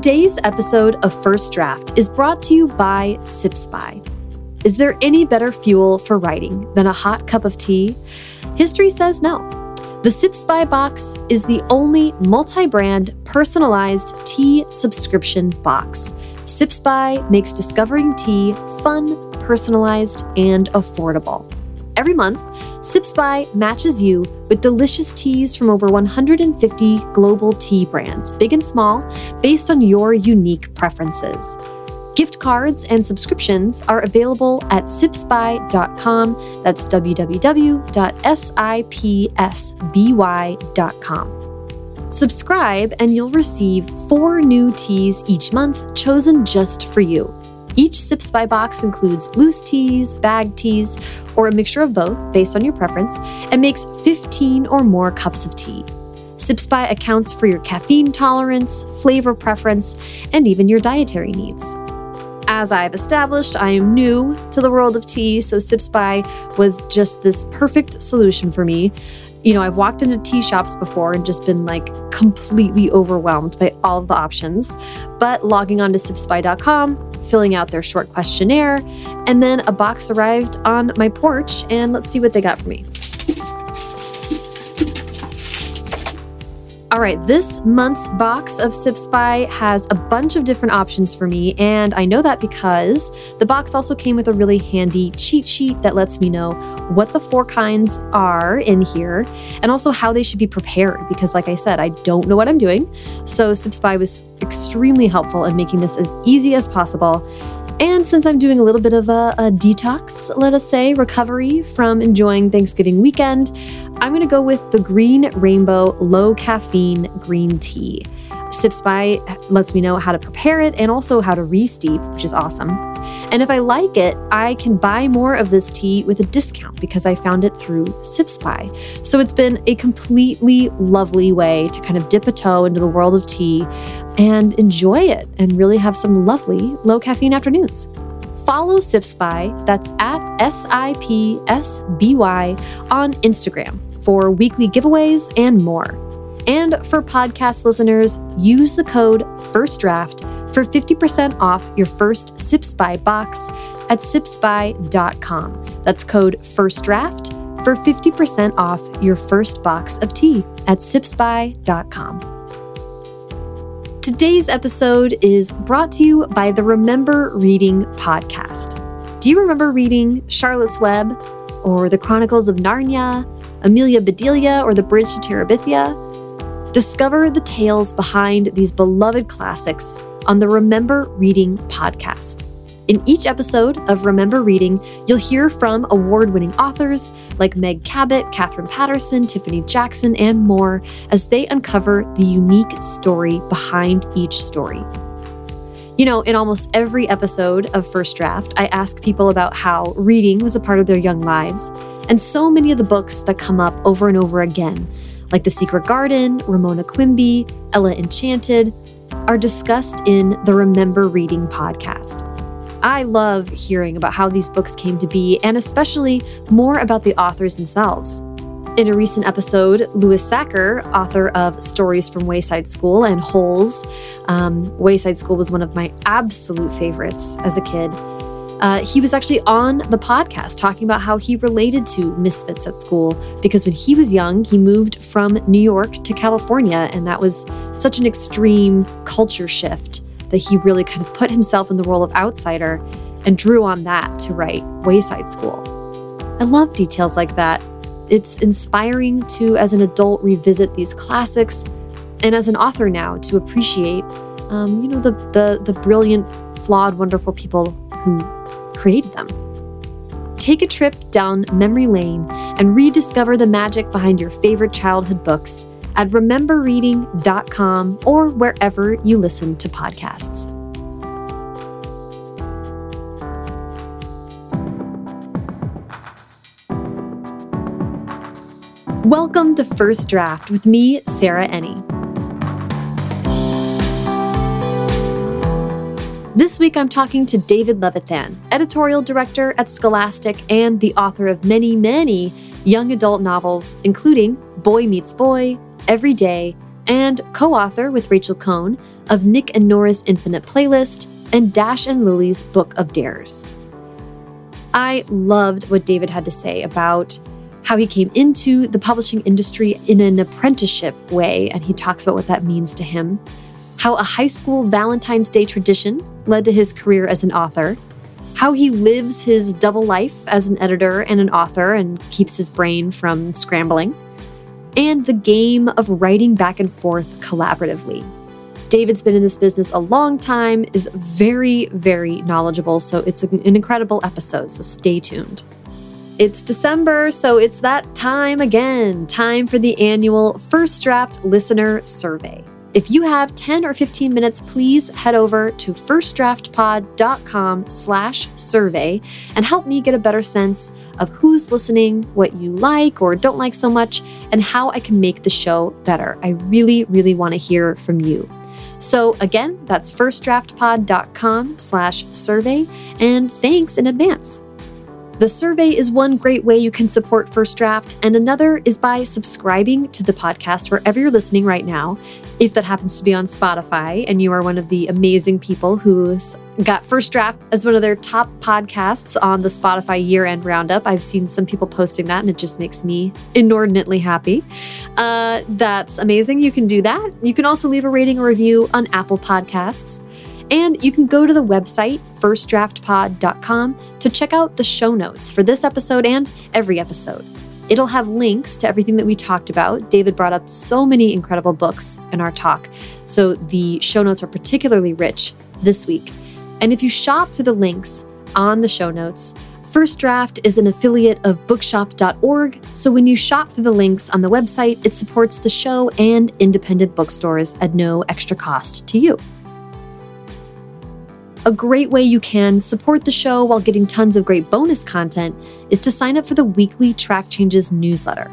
Today's episode of First Draft is brought to you by Sips By. Is there any better fuel for writing than a hot cup of tea? History says no. The Sips By box is the only multi brand personalized tea subscription box. Sips By makes discovering tea fun, personalized, and affordable. Every month, Sips By matches you with delicious teas from over 150 global tea brands, big and small, based on your unique preferences. Gift cards and subscriptions are available at sipsby.com. That's www.sipsby.com. Subscribe and you'll receive four new teas each month chosen just for you. Each Sips By box includes loose teas, bag teas, or a mixture of both based on your preference, and makes 15 or more cups of tea. Sips By accounts for your caffeine tolerance, flavor preference, and even your dietary needs. As I've established, I am new to the world of tea, so Sips By was just this perfect solution for me. You know, I've walked into tea shops before and just been like completely overwhelmed by all of the options. But logging on to sipsby.com, filling out their short questionnaire, and then a box arrived on my porch, and let's see what they got for me. All right, this month's box of Sips By has a bunch of different options for me, and I know that because the box also came with a really handy cheat sheet that lets me know what the four kinds are in here and also how they should be prepared. Because, like I said, I don't know what I'm doing. So, Sips By was extremely helpful in making this as easy as possible. And since I'm doing a little bit of a, a detox, let us say, recovery from enjoying Thanksgiving weekend, I'm going to go with the Green Rainbow Low Caffeine Green Tea. Sips By lets me know how to prepare it and also how to re-steep, which is awesome. And if I like it, I can buy more of this tea with a discount because I found it through Sips By. So it's been a completely lovely way to kind of dip a toe into the world of tea and enjoy it and really have some lovely low caffeine afternoons. Follow Sips By, that's at S I P S B Y, on Instagram for weekly giveaways and more. And for podcast listeners, use the code FIRSTDRAFT for 50% off your first Sips By box at sipsby.com. That's code FIRSTDRAFT for 50% off your first box of tea at sipsby.com. Today's episode is brought to you by the Remember Reading podcast. Do you remember reading Charlotte's Web or The Chronicles of Narnia, Amelia Bedelia, or The Bridge to Terabithia? Discover the tales behind these beloved classics on the Remember Reading podcast. In each episode of Remember Reading, you'll hear from award winning authors like Meg Cabot, Katherine Paterson, Tiffany Jackson, and more as they uncover the unique story behind each story. You know, in almost every episode of First Draft, I ask people about how reading was a part of their young lives. And so many of the books that come up over and over again like The Secret Garden, Ramona Quimby, Ella Enchanted, are discussed in the Remember Reading podcast. I love hearing about how these books came to be, and especially more about the authors themselves. In a recent episode, Louis Sachar, author of Stories from Wayside School and Holes, um, Wayside School was one of my absolute favorites as a kid. Uh, he was actually on the podcast talking about how he related to misfits at school because when he was young, he moved from New York to California, and that was such an extreme culture shift that he really kind of put himself in the role of outsider and drew on that to write Wayside School. I love details like that. It's inspiring to, as an adult, revisit these classics, and as an author now, to appreciate, um, you know, the the the brilliant, flawed, wonderful people who created them. Take a trip down memory lane and rediscover the magic behind your favorite childhood books at rememberreading.com or wherever you listen to podcasts. Welcome to First Draft with me, Sarah Enni. This week, I'm talking to David Levithan, editorial director at Scholastic and the author of many, many young adult novels, including Boy Meets Boy, Every Day, and co author with Rachel Cohn of Nick and Norah's Infinite Playlist and Dash and Lily's Book of Dares. I loved what David had to say about how he came into the publishing industry in an apprenticeship way, and he talks about what that means to him. How a high school Valentine's Day tradition led to his career as an author, how he lives his double life as an editor and an author and keeps his brain from scrambling, and the game of writing back and forth collaboratively. David's been in this business a long time, is very, very knowledgeable, so it's an incredible episode, so stay tuned. It's December, so it's that time again. Time for the annual First Draft Listener Survey. If you have 10 or 15 minutes, please head over to firstdraftpod.com slash survey and help me get a better sense of who's listening, what you like or don't like so much, and how I can make the show better. I really, really want to hear from you. So again, that's firstdraftpod.com slash survey, and thanks in advance. The survey is one great way you can support First Draft, and another is by subscribing to the podcast wherever you're listening right now. If that happens to be on Spotify and you are one of the amazing people who's got First Draft as one of their top podcasts on the Spotify year end roundup, I've seen some people posting that and it just makes me inordinately happy. Uh, that's amazing. You can do that. You can also leave a rating or review on Apple Podcasts. And you can go to the website, firstdraftpod.com, to check out the show notes for this episode and every episode. It'll have links to everything that we talked about. David brought up so many incredible books in our talk, so the show notes are particularly rich this week. And if you shop through the links on the show notes, First Draft is an affiliate of bookshop.org, so when you shop through the links on the website, it supports the show and independent bookstores at no extra cost to you. A great way you can support the show while getting tons of great bonus content is to sign up for the weekly Track Changes newsletter.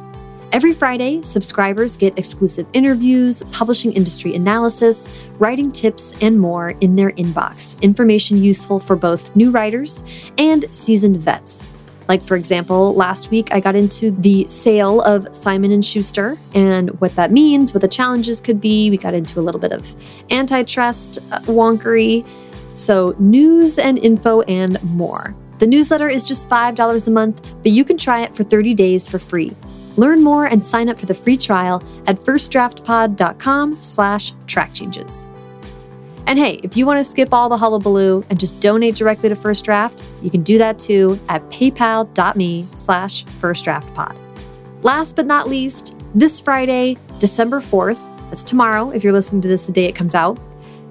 Every Friday, subscribers get exclusive interviews, publishing industry analysis, writing tips, and more in their inbox. Information useful for both new writers and seasoned vets. Like for example, last week I got into the sale of Simon and Schuster and what that means, what the challenges could be. We got into a little bit of antitrust uh, wonkery so, news and info and more. The newsletter is just $5 a month, but you can try it for 30 days for free. Learn more and sign up for the free trial at firstdraftpod.com slash track changes. And hey, if you want to skip all the hullabaloo and just donate directly to First Draft, you can do that too at paypal.me slash firstdraftpod. Last but not least, this Friday, December 4th, that's tomorrow if you're listening to this the day it comes out,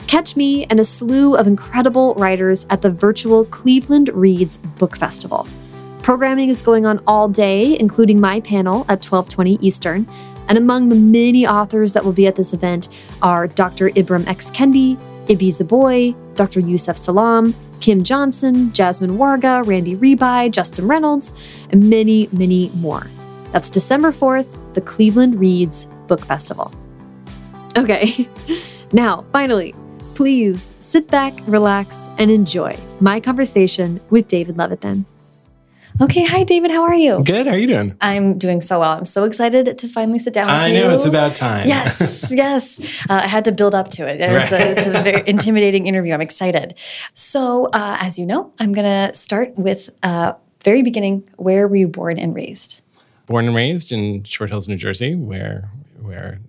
Catch me and a slew of incredible writers at the virtual Cleveland Reads Book Festival. Programming is going on all day, including my panel at 1220 Eastern. And among the many authors that will be at this event are Dr. Ibram X. Kendi, Ibi Zoboi, Dr. Yusef Salaam, Kim Johnson, Jasmine Warga, Randy Ribay, Justin Reynolds, and many, many more. That's December 4th, the Cleveland Reads Book Festival. Okay, now, finally, Please sit back, relax, and enjoy my conversation with David Levithan. Okay, hi David, how are you? Good. How are you doing? I'm doing so well. I'm so excited to finally sit down with I you. know it's about time. Yes, yes. Uh, I had to build up to it. It was a, it's a very intimidating interview. I'm excited. So, uh, as you know, I'm going to start with uh, very beginning. Where were you born and raised? Born and raised in Short Hills, New Jersey, where where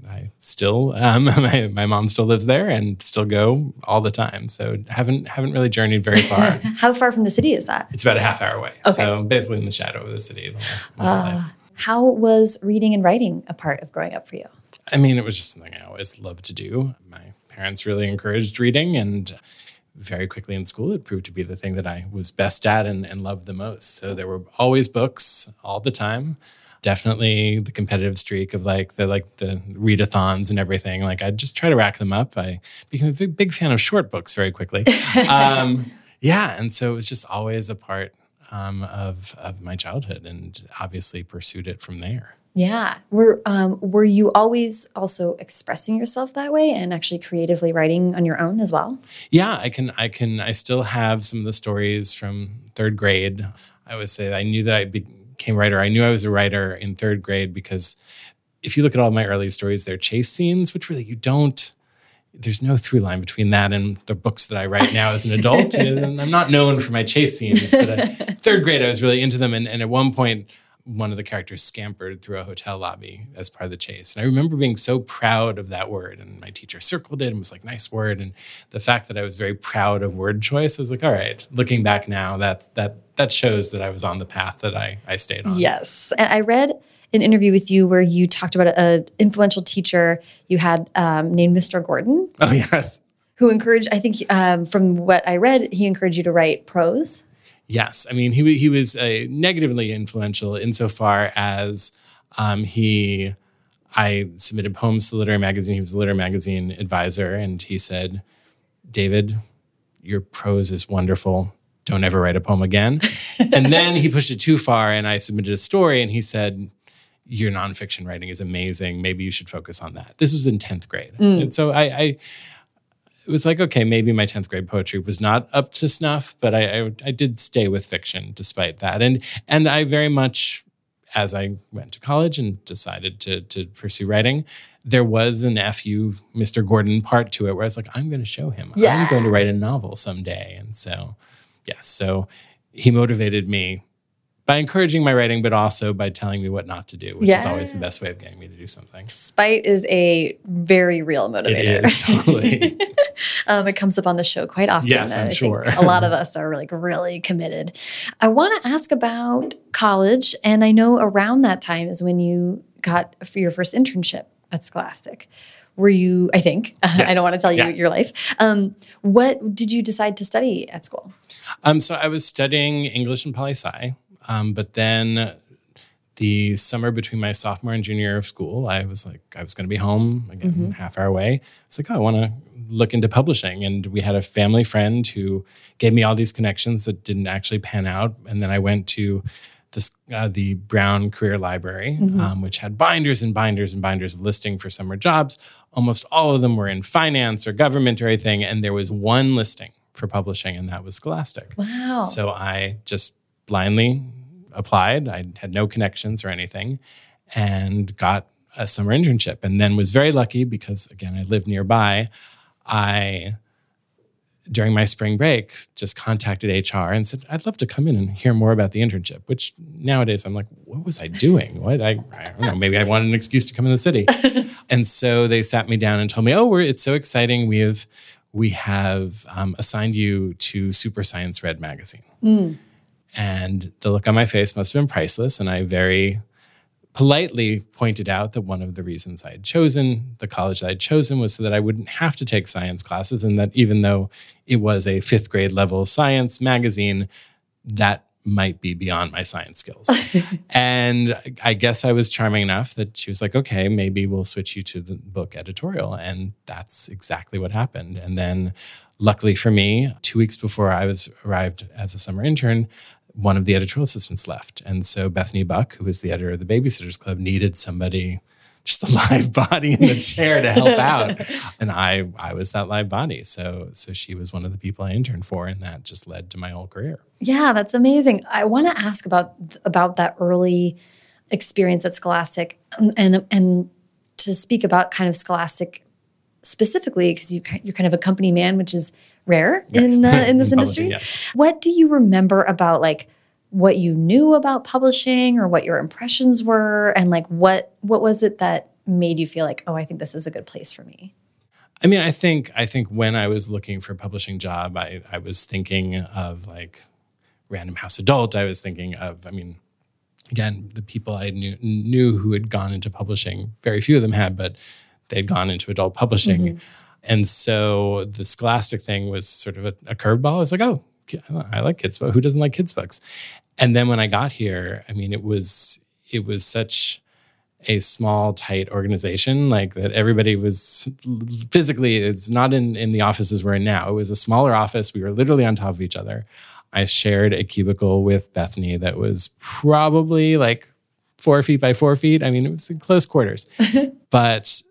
still um, my, my mom still lives there and still go all the time. So haven't haven't really journeyed very far. how far from the city is that? It's about a half hour away. Okay. So basically in the shadow of the city. The whole, uh, how was reading and writing a part of growing up for you? I mean, it was just something I always loved to do. My parents really encouraged reading and very quickly in school, it proved to be the thing that I was best at and, and loved the most. So there were always books all the time definitely the competitive streak of like the like the readathons and everything. Like I'd just try to rack them up. I became a big, big fan of short books very quickly. um, yeah, and so it was just always a part um, of of my childhood, and obviously pursued it from there. Yeah. Were um, were you always also expressing yourself that way and actually creatively writing on your own as well? Yeah, I can. I can. I still have some of the stories from third grade. I would say I knew that I'd be, became writer. I knew I was a writer in third grade because if you look at all my early stories, they're chase scenes, which really you don't there's no through line between that and the books that I write now as an adult. and I'm not known for my chase scenes, but third grade, I was really into them. And, and at one point, one of the characters scampered through a hotel lobby as part of the chase. And I remember being so proud of that word. And my teacher circled it and was like, nice word. And the fact that I was very proud of word choice, I was like, all right, looking back now, that that that shows that I was on the path that I, I stayed on. Yes. And I read an interview with you where you talked about an influential teacher you had um, named Mr. Gordon. Oh, yes. Who encouraged, I think um, from what I read, he encouraged you to write prose. Yes, I mean he he was uh, negatively influential insofar as um, he. I submitted poems to Literary Magazine. He was a Literary Magazine advisor, and he said, "David, your prose is wonderful. Don't ever write a poem again." and then he pushed it too far, and I submitted a story, and he said, "Your nonfiction writing is amazing. Maybe you should focus on that." This was in tenth grade, mm. and so I, I it was like, okay, maybe my 10th grade poetry was not up to snuff, but I, I, I did stay with fiction despite that. And, and I very much, as I went to college and decided to, to pursue writing, there was an FU Mr. Gordon part to it where I was like, I'm going to show him. Yeah. I'm going to write a novel someday. And so, yes, so he motivated me by encouraging my writing, but also by telling me what not to do, which yeah. is always the best way of getting me to do something. Spite is a very real motivator. It is totally. um, it comes up on the show quite often. Yes, I'm I sure. a lot of us are like really committed. I want to ask about college, and I know around that time is when you got for your first internship at Scholastic. Were you? I think yes. I don't want to tell you yeah. your life. Um, what did you decide to study at school? Um, so I was studying English and poli sci um, but then the summer between my sophomore and junior year of school, I was like, I was going to be home again, mm-hmm. half hour away. I was like, oh, I want to look into publishing. And we had a family friend who gave me all these connections that didn't actually pan out. And then I went to this, uh, the Brown Career Library, mm-hmm. um, which had binders and binders and binders of listing for summer jobs. Almost all of them were in finance or government or anything. And there was one listing for publishing, and that was Scholastic. Wow. So I just blindly applied. I had no connections or anything and got a summer internship and then was very lucky because again I lived nearby. I during my spring break just contacted HR and said I'd love to come in and hear more about the internship, which nowadays I'm like what was I doing? What I, I don't know, maybe I wanted an excuse to come in the city. and so they sat me down and told me, "Oh, we're it's so exciting. We have we have um, assigned you to Super Science Red magazine." Mm. And the look on my face must have been priceless. And I very politely pointed out that one of the reasons I had chosen the college that I'd chosen was so that I wouldn't have to take science classes. And that even though it was a fifth grade level science magazine, that might be beyond my science skills. and I guess I was charming enough that she was like, okay, maybe we'll switch you to the book editorial. And that's exactly what happened. And then luckily for me, two weeks before I was arrived as a summer intern, one of the editorial assistants left. And so Bethany Buck, who was the editor of the Babysitters Club, needed somebody, just a live body in the chair to help out. And I I was that live body. So so she was one of the people I interned for and that just led to my whole career. Yeah, that's amazing. I want to ask about about that early experience at Scholastic and and to speak about kind of Scholastic specifically because you you're kind of a company man, which is rare yes. in uh, in this in industry. Yes. What do you remember about like what you knew about publishing or what your impressions were and like what what was it that made you feel like, "Oh, I think this is a good place for me?" I mean, I think I think when I was looking for a publishing job, I I was thinking of like Random House Adult. I was thinking of, I mean, again, the people I knew knew who had gone into publishing. Very few of them had, but they'd gone into adult publishing. Mm-hmm. And so the Scholastic thing was sort of a, a curveball. I was like, oh, I like kids books. Who doesn't like kids books? And then when I got here, I mean, it was it was such a small, tight organization, like that everybody was physically, it's not in, in the offices we're in now. It was a smaller office. We were literally on top of each other. I shared a cubicle with Bethany that was probably like four feet by four feet. I mean, it was in close quarters. but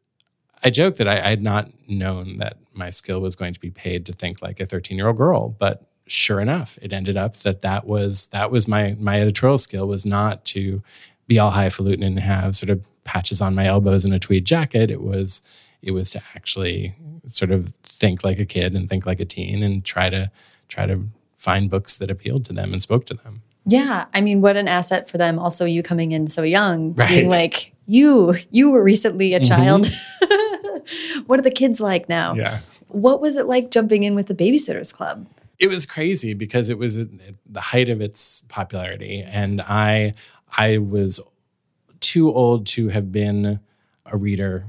I joke that I, I had not known that my skill was going to be paid to think like a 13 year old girl, but sure enough, it ended up that that was that was my my editorial skill was not to be all highfalutin and have sort of patches on my elbows and a tweed jacket. It was it was to actually sort of think like a kid and think like a teen and try to try to find books that appealed to them and spoke to them. Yeah, I mean, what an asset for them. Also, you coming in so young, right. being like, you, you were recently a mm-hmm. child. what are the kids like now? Yeah. What was it like jumping in with the Babysitters Club? It was crazy because it was the height of its popularity, and I, I was too old to have been a reader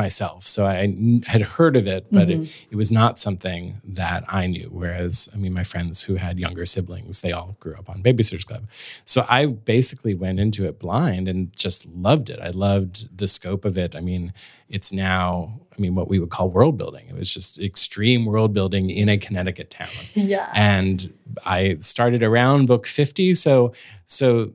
myself. So I had heard of it, but mm-hmm. it, it, was not something that I knew. Whereas, I mean, my friends who had younger siblings, they all grew up on Babysitters Club. So I basically went into it blind and just loved it. I loved the scope of it. I mean, it's now, I mean, what we would call world building. It was just extreme world building in a Connecticut town. yeah. And I started around book 50. So, so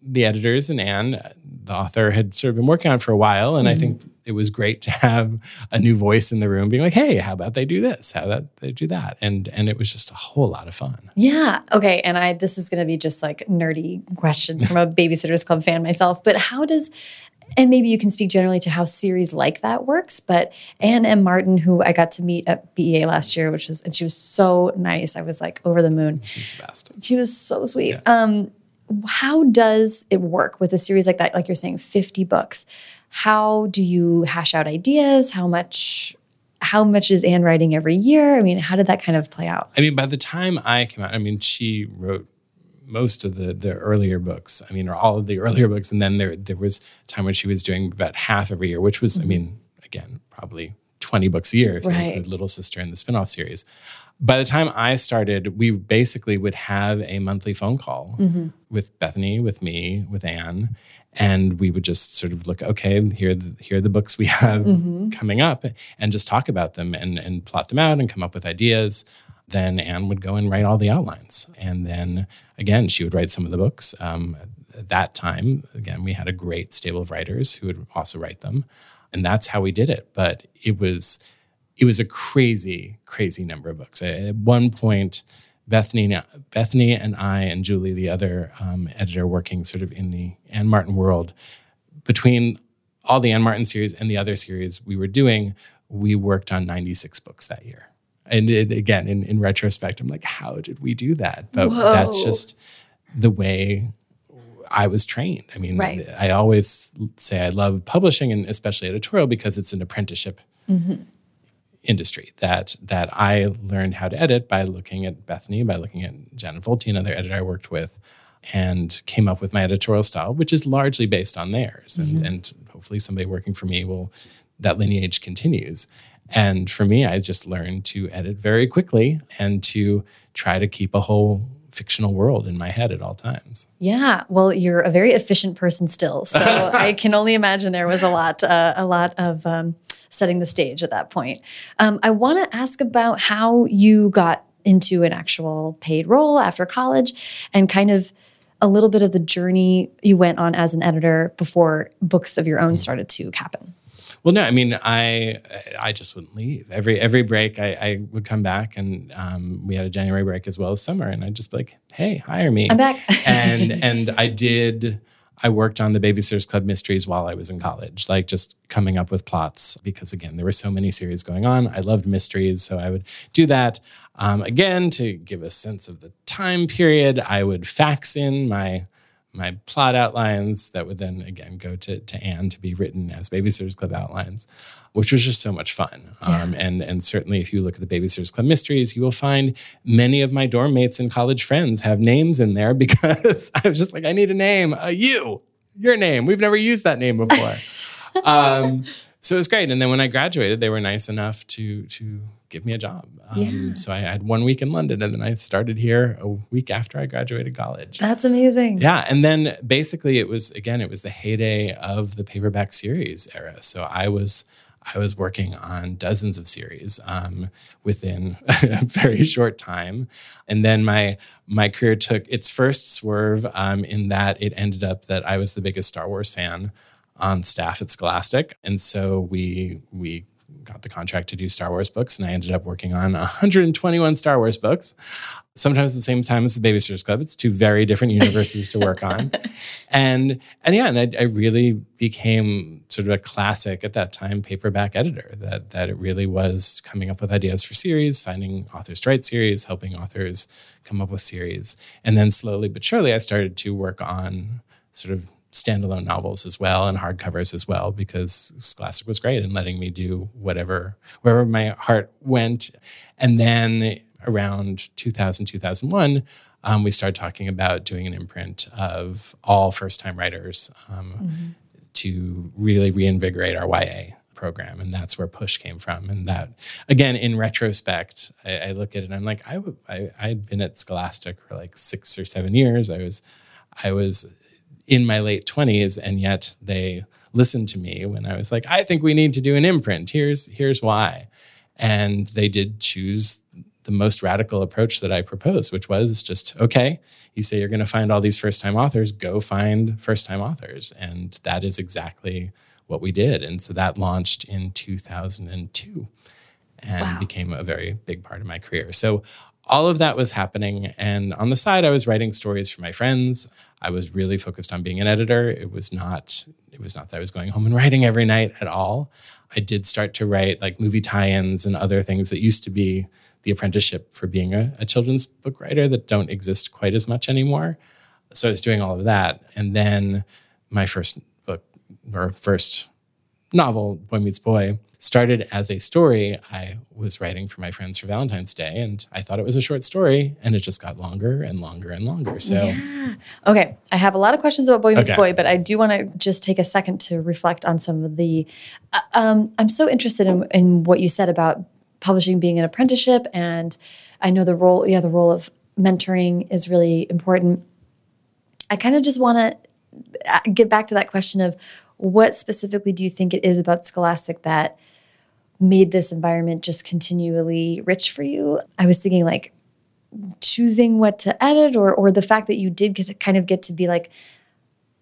the editors and Anne, the author, had sort of been working on for a while. And mm-hmm. I think it was great to have a new voice in the room being like, hey, how about they do this? How about they do that? And and it was just a whole lot of fun. Yeah. Okay. And I this is gonna be just like nerdy question from a babysitters club fan myself. But how does and maybe you can speak generally to how series like that works. But Anne M. Martin, who I got to meet at BEA last year, which was and she was so nice. I was like over the moon. She's the best. She was so sweet. Yeah. Um, how does it work with a series like that? Like you're saying, 50 books. How do you hash out ideas? How much how much is Anne writing every year? I mean, how did that kind of play out? I mean, by the time I came out, I mean, she wrote most of the the earlier books. I mean, or all of the earlier books, and then there there was a time when she was doing about half every year, which was, mm-hmm. I mean, again, probably 20 books a year if right. you include Little Sister and the spinoff series by the time I started, we basically would have a monthly phone call mm-hmm. with Bethany, with me, with Anne, and we would just sort of look, okay, here are the, here are the books we have mm-hmm. coming up, and just talk about them and, and plot them out and come up with ideas. Then Anne would go and write all the outlines, and then again she would write some of the books. Um, at that time, again, we had a great stable of writers who would also write them, and that's how we did it. But it was it was a crazy, crazy number of books. At one point, Bethany, Bethany and I and Julie, the other um, editor working sort of in the Anne Martin world, between all the Anne Martin series and the other series we were doing, we worked on 96 books that year. And it, again, in, in retrospect, I'm like, how did we do that? But Whoa. that's just the way I was trained. I mean, right. I always say I love publishing and especially editorial because it's an apprenticeship. Mm-hmm industry that that I learned how to edit by looking at Bethany, by looking at Janet Volte, another editor I worked with, and came up with my editorial style, which is largely based on theirs. Mm-hmm. And, and hopefully somebody working for me will that lineage continues. And for me, I just learned to edit very quickly and to try to keep a whole fictional world in my head at all times. Yeah, well, you're a very efficient person still, so I can only imagine there was a lot, uh, a lot of um, setting the stage at that point. Um, I want to ask about how you got into an actual paid role after college and kind of a little bit of the journey you went on as an editor before books of your own mm. started to happen. Well, no, I mean, I I just wouldn't leave. Every every break, I, I would come back, and um, we had a January break as well as summer, and I'd just be like, "Hey, hire me." I'm back. and and I did I worked on the Babysitters Club mysteries while I was in college, like just coming up with plots because, again, there were so many series going on. I loved mysteries, so I would do that. Um, again, to give a sense of the time period, I would fax in my my plot outlines that would then again go to, to Anne to be written as Babysitters Club outlines, which was just so much fun. Yeah. Um, and, and certainly, if you look at the Babysitters Club mysteries, you will find many of my dorm mates and college friends have names in there because I was just like, I need a name. Uh, you, your name. We've never used that name before. um, so it was great. And then when I graduated, they were nice enough to to give me a job. Um, yeah. So I had one week in London, and then I started here a week after I graduated college. That's amazing. Yeah, and then basically it was again it was the heyday of the paperback series era. So I was I was working on dozens of series um, within a very short time, and then my my career took its first swerve um, in that it ended up that I was the biggest Star Wars fan on staff at Scholastic, and so we we got the contract to do Star Wars books, and I ended up working on 121 Star Wars books. Sometimes at the same time as the Babysitters Club. It's two very different universes to work on, and and yeah, and I, I, really became sort of a classic at that time paperback editor. That that it really was coming up with ideas for series, finding authors to write series, helping authors come up with series, and then slowly but surely I started to work on sort of standalone novels as well and hardcovers as well because Scholastic was great in letting me do whatever wherever my heart went. And then around 2000 2001 um, we started talking about doing an imprint of all first time writers um, mm-hmm. to really reinvigorate our YA program. And that's where Push came from. And that, again, in retrospect, I, I look at it and I'm like, I, I, I'd been at Scholastic for like six or seven years. I was, I was in my late 20s and yet they listened to me when I was like I think we need to do an imprint. Here's here's why. And they did choose the most radical approach that I proposed which was just okay you say you're going to find all these first time authors go find first time authors. And that is exactly what we did. And so that launched in 2002 and wow. became a very big part of my career. So all of that was happening. And on the side, I was writing stories for my friends. I was really focused on being an editor. It was not, it was not that I was going home and writing every night at all. I did start to write like movie tie-ins and other things that used to be the apprenticeship for being a, a children's book writer that don't exist quite as much anymore. So I was doing all of that. And then my first book or first novel, Boy Meets Boy, started as a story I was writing for my friends for Valentine's Day. And I thought it was a short story, and it just got longer and longer and longer. So, yeah. okay. I have a lot of questions about Boy Meets okay. Boy, but I do want to just take a second to reflect on some of the. Uh, um, I'm so interested in, in what you said about publishing being an apprenticeship. And I know the role, yeah, the role of mentoring is really important. I kind of just want to uh, get back to that question of what specifically do you think it is about Scholastic that made this environment just continually rich for you? I was thinking like choosing what to edit or or the fact that you did get to kind of get to be like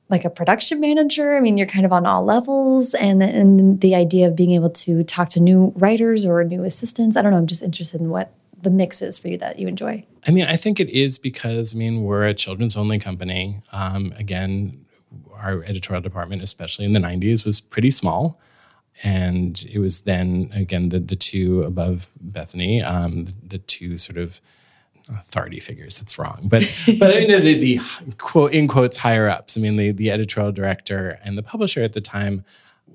like a production manager. I mean, you're kind of on all levels and and the idea of being able to talk to new writers or new assistants. I don't know, I'm just interested in what the mix is for you that you enjoy. I mean, I think it is because I mean, we're a children's only company. Um, again, our editorial department, especially in the 90s, was pretty small. And it was then, again, the, the two above Bethany, um, the two sort of authority figures. That's wrong, but but I mean the, the, quote in quotes higher ups. I mean the the editorial director and the publisher at the time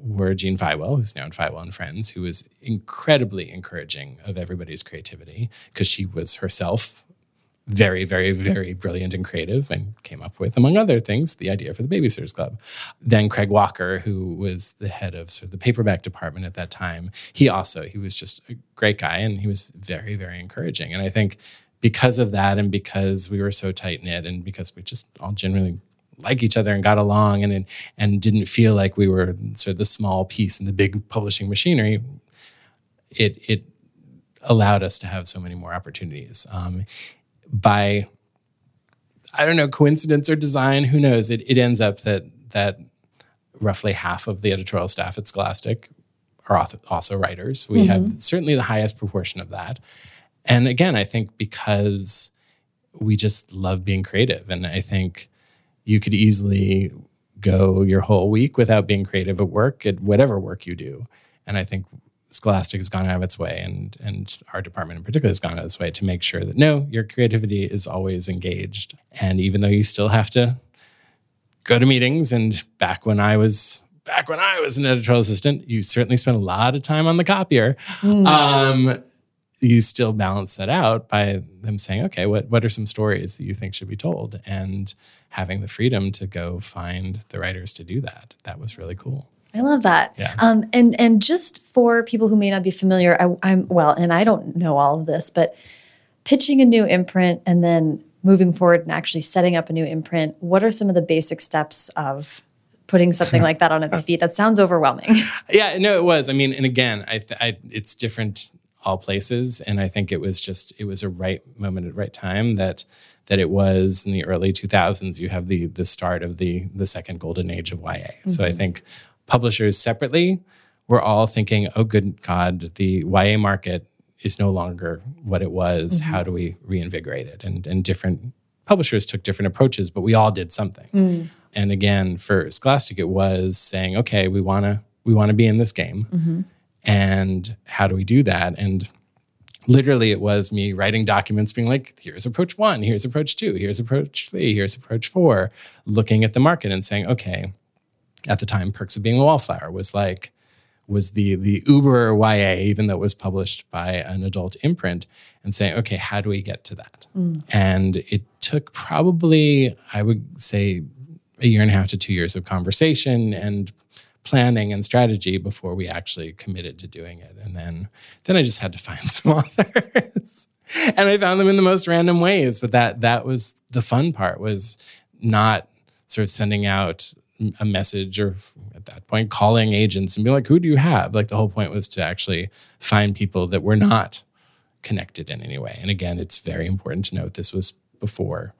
were Jean Feiwel, who's now in Feiwel and Friends, who was incredibly encouraging of everybody's creativity because she was herself very, very, very brilliant and creative and came up with, among other things, the idea for the Babysitters Club. Then Craig Walker, who was the head of sort of the paperback department at that time, he also, he was just a great guy and he was very, very encouraging. And I think because of that and because we were so tight knit and because we just all generally like each other and got along and and didn't feel like we were sort of the small piece in the big publishing machinery, it it allowed us to have so many more opportunities. Um, by I don't know coincidence or design, who knows? It, it ends up that that roughly half of the editorial staff at Scholastic are also writers. We mm-hmm. have certainly the highest proportion of that. And again, I think because we just love being creative, and I think you could easily go your whole week without being creative at work at whatever work you do. And I think Scholastic has gone out of its way, and and our department in particular has gone out of its way to make sure that no, your creativity is always engaged, and even though you still have to go to meetings, and back when I was back when I was an editorial assistant, you certainly spent a lot of time on the copier. Mm. Um, you still balance that out by them saying, okay, what what are some stories that you think should be told, and having the freedom to go find the writers to do that. That was really cool. I love that. Yeah. Um, and and just for people who may not be familiar, I, I'm well, and I don't know all of this, but pitching a new imprint and then moving forward and actually setting up a new imprint. What are some of the basic steps of putting something like that on its feet? That sounds overwhelming. yeah, no, it was. I mean, and again, I, I it's different all places, and I think it was just it was a right moment at right time that that it was in the early 2000s. You have the the start of the the second golden age of YA. Mm -hmm. So I mm-hmm. think publishers separately we're all thinking, oh, good God, the YA market is no longer what it was. Mm-hmm. How do we reinvigorate it? And, and different publishers took different approaches, but we all did something. Mm. And again, for Scholastic, it was saying, okay, we want to we want to be in this game, mm-hmm. and how do we do that? And literally, it was me writing documents, being like, here's approach one, here's approach two, here's approach three, here's approach four, looking at the market and saying, okay. At the time, Perks of Being a Wallflower was like was the the Uber YA, even though it was published by an adult imprint, and saying, okay, how do we get to that? Mm. And it took probably, I would say, a year and a half to two years of conversation and planning and strategy before we actually committed to doing it. And then then I just had to find some authors. and I found them in the most random ways. But that that was the fun part was not sort of sending out a message or at that point calling agents and be like, who do you have? Like the whole point was to actually find people that were not connected in any way. And again, it's very important to note this was before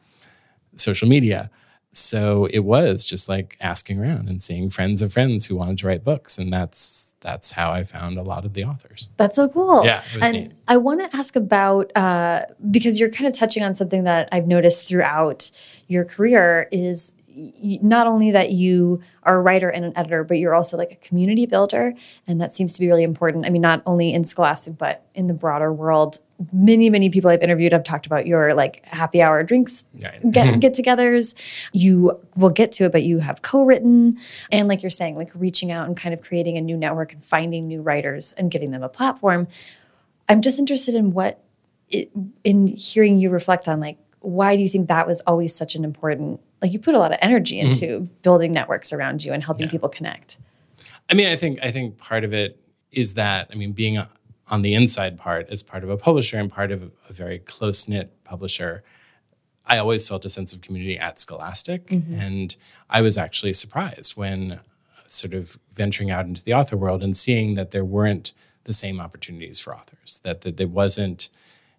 social media. So it was just like asking around and seeing friends of friends who wanted to write books. And that's that's how I found a lot of the authors. That's so cool. Yeah. and neat. I want to ask about uh, because you're kind of touching on something that I've noticed throughout your career is not only that you are a writer and an editor, but you're also like a community builder. And that seems to be really important. I mean, not only in Scholastic, but in the broader world. Many, many people I've interviewed have talked about your like happy hour drinks, get, get togethers. You will get to it, but you have co written. And like you're saying, like reaching out and kind of creating a new network and finding new writers and giving them a platform. I'm just interested in what, it, in hearing you reflect on like, why do you think that was always such an important like you put a lot of energy mm-hmm. into mm-hmm. building networks around you and helping yeah. people connect i mean i think i think part of it is that i mean being on the inside part as part of a publisher and part of a, very close-knit publisher i always felt a sense of community at scholastic mm-hmm. and i was actually surprised when uh, sort of venturing out into the author world and seeing that there weren't the same opportunities for authors that, that there wasn't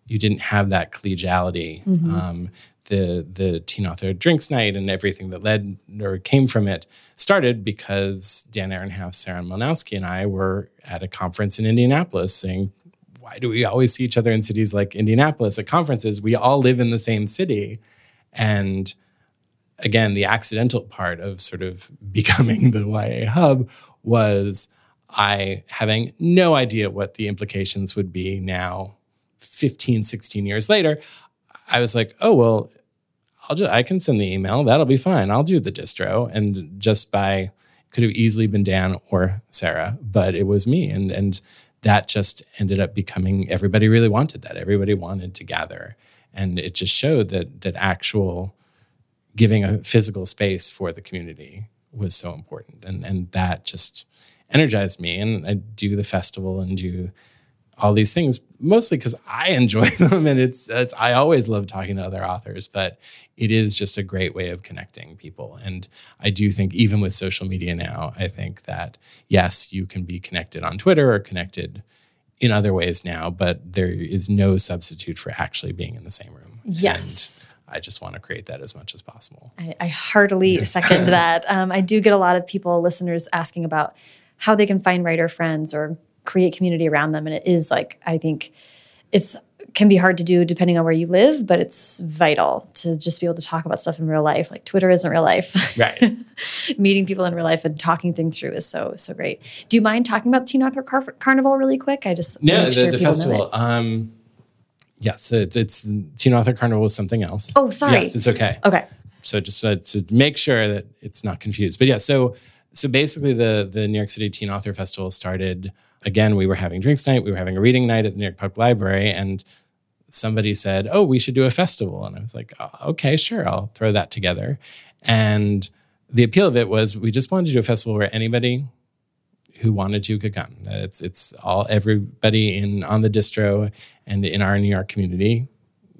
you didn't have that collegiality mm-hmm. um, the the teen author drinks night and everything that led or came from it started because Dan Ehrenhaft, Sarah Mlynowski, and I were at a conference in Indianapolis saying, why do we always see each other in cities like Indianapolis at conferences? We all live in the same city. And again, the accidental part of sort of becoming the YA hub was I having no idea what the implications would be now 15, 16 years later. I was like, oh, well, I'll just, I can send the email. That'll be fine. I'll do the distro. And just by, could have easily been Dan or Sarah, but it was me. And, and that just ended up becoming, everybody really wanted that. Everybody wanted to gather. And it just showed that, that actual giving a physical space for the community was so important. And, and that just energized me. And I do the festival and do all these things mostly because I enjoy them and it's, it's I always love talking to other authors, but it is just a great way of connecting people. And I do think even with social media now, I think that yes, you can be connected on Twitter or connected in other ways now, but there is no substitute for actually being in the same room. Yes. And I just want to create that as much as possible. I, I heartily yes. second that. Um, I do get a lot of people, listeners, asking about how they can find writer friends or create community around them. And it is like, I think it's can be hard to do depending on where you live, but it's vital to just be able to talk about stuff in real life. Like Twitter isn't real life. Right. Meeting people in real life and talking things through is so, so great. Do you mind talking about Teen Author Car Carnival really quick? I just No, the, sure the festival. Um, yes, it's, it's Teen Author Carnival is something else. Oh, sorry. Yes, it's okay. Okay. So just uh, to make sure that it's not confused. But yeah, so so basically the the New York City Teen Author Festival started again, we were having drinks night, we were having a reading night at the New York Public Library, and somebody said, "Oh, we should do a festival," and I was like, oh, "Okay, sure, I'll throw that together." And the appeal of it was we just wanted to do a festival where anybody who wanted to could come. It's it's all everybody in on the distro and in our New York community.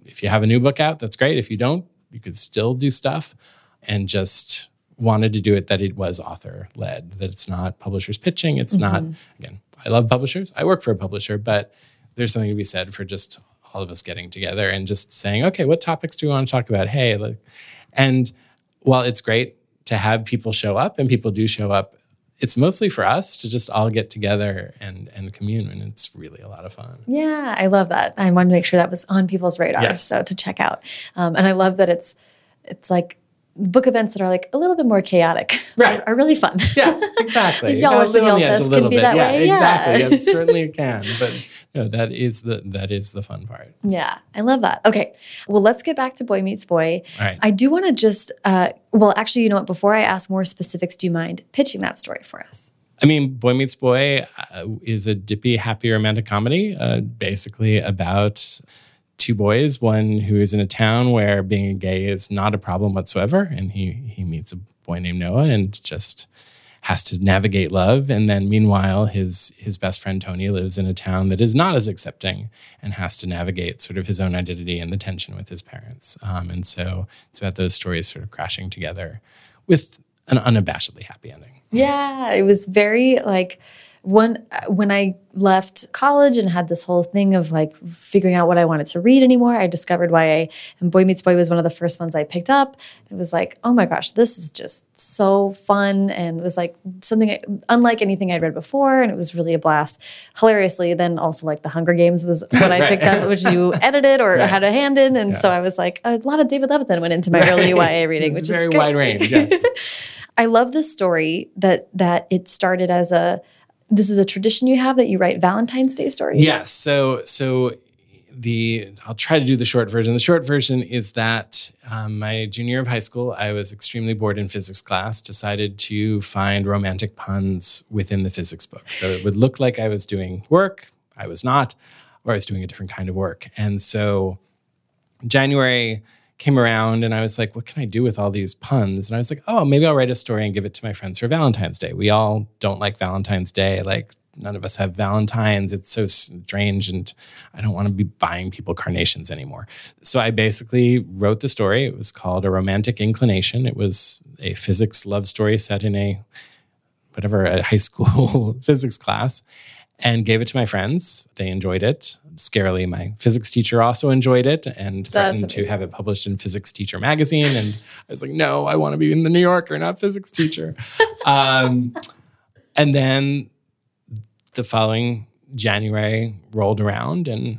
If you have a new book out, that's great. If you don't, you could still do stuff and just wanted to do it that it was author led, that it's not publishers pitching. It's mm-hmm. not, again, I love publishers. I work for a publisher, but there's something to be said for just all of us getting together and just saying, okay, what topics do we want to talk about? Hey, like, and while it's great to have people show up and people do show up, it's mostly for us to just all get together and and commune, and it's really a lot of fun. Yeah, I love that. I wanted to make sure that was on people's radars, Yes. so to check out. Um, and I love that it's it's like book events that are like a little bit more chaotic, Right. are, are really fun. Yeah, exactly. Y'all gotta was in live on the Y'all edge Fest can be bit. that yeah, way. exactly. Yeah. It certainly can. But no, that is the that is the fun part. Yeah, I love that. Okay, well, let's get back to Boy Meets Boy. All right. I do want to just, uh, well, actually, you know what? Before I ask more specifics, do you mind pitching that story for us? I mean, Boy Meets Boy uh, is a dippy, happy romantic comedy, uh, basically about two boys. One who is in a town where being gay is not a problem whatsoever, and he he meets a boy named Noah and just has to navigate love. And then, meanwhile, his his best friend Tony lives in a town that is not as accepting and has to navigate sort of his own identity and the tension with his parents. Um, and so, it's about those stories sort of crashing together with an unabashedly happy ending. Yeah, it was very like one uh, when I left college and had this whole thing of like figuring out what I wanted to read anymore. I discovered YA, and Boy Meets Boy was one of the first ones I picked up. It was like, oh my gosh, this is just so fun, and it was like something unlike anything I'd read before, and it was really a blast. Hilariously, then also like The Hunger Games was what I Right. picked up, which you edited or Right. had a hand in, and so I was like, a lot of David Levithan went into my early YA reading, which very is very wide range. Yeah. I love the story that that it started as a this is a tradition you have that you write Valentine's Day stories. Yes. So so the I'll try to do the short version. The short version is that um, my junior year of high school, I was extremely bored in physics class. Decided to find romantic puns within the physics book, so it would look like I was doing work. I was not, or I was doing a different kind of work. And so January came around and I was like, what can I do with all these puns? And I was like, oh, maybe I'll write a story and give it to my friends for Valentine's Day. We all don't like Valentine's Day. Like, none of us have Valentines. It's so strange. And I don't want to be buying people carnations anymore. So I basically wrote the story. It was called A Romantic Inclination. It was a physics love story set in a whatever a high school physics class and gave it to my friends. They enjoyed it. Scarily, my physics teacher also enjoyed it and threatened to have it published in Physics Teacher magazine. And I was like, no, I want to be in the New Yorker, not Physics Teacher. um, and then the following January rolled around, and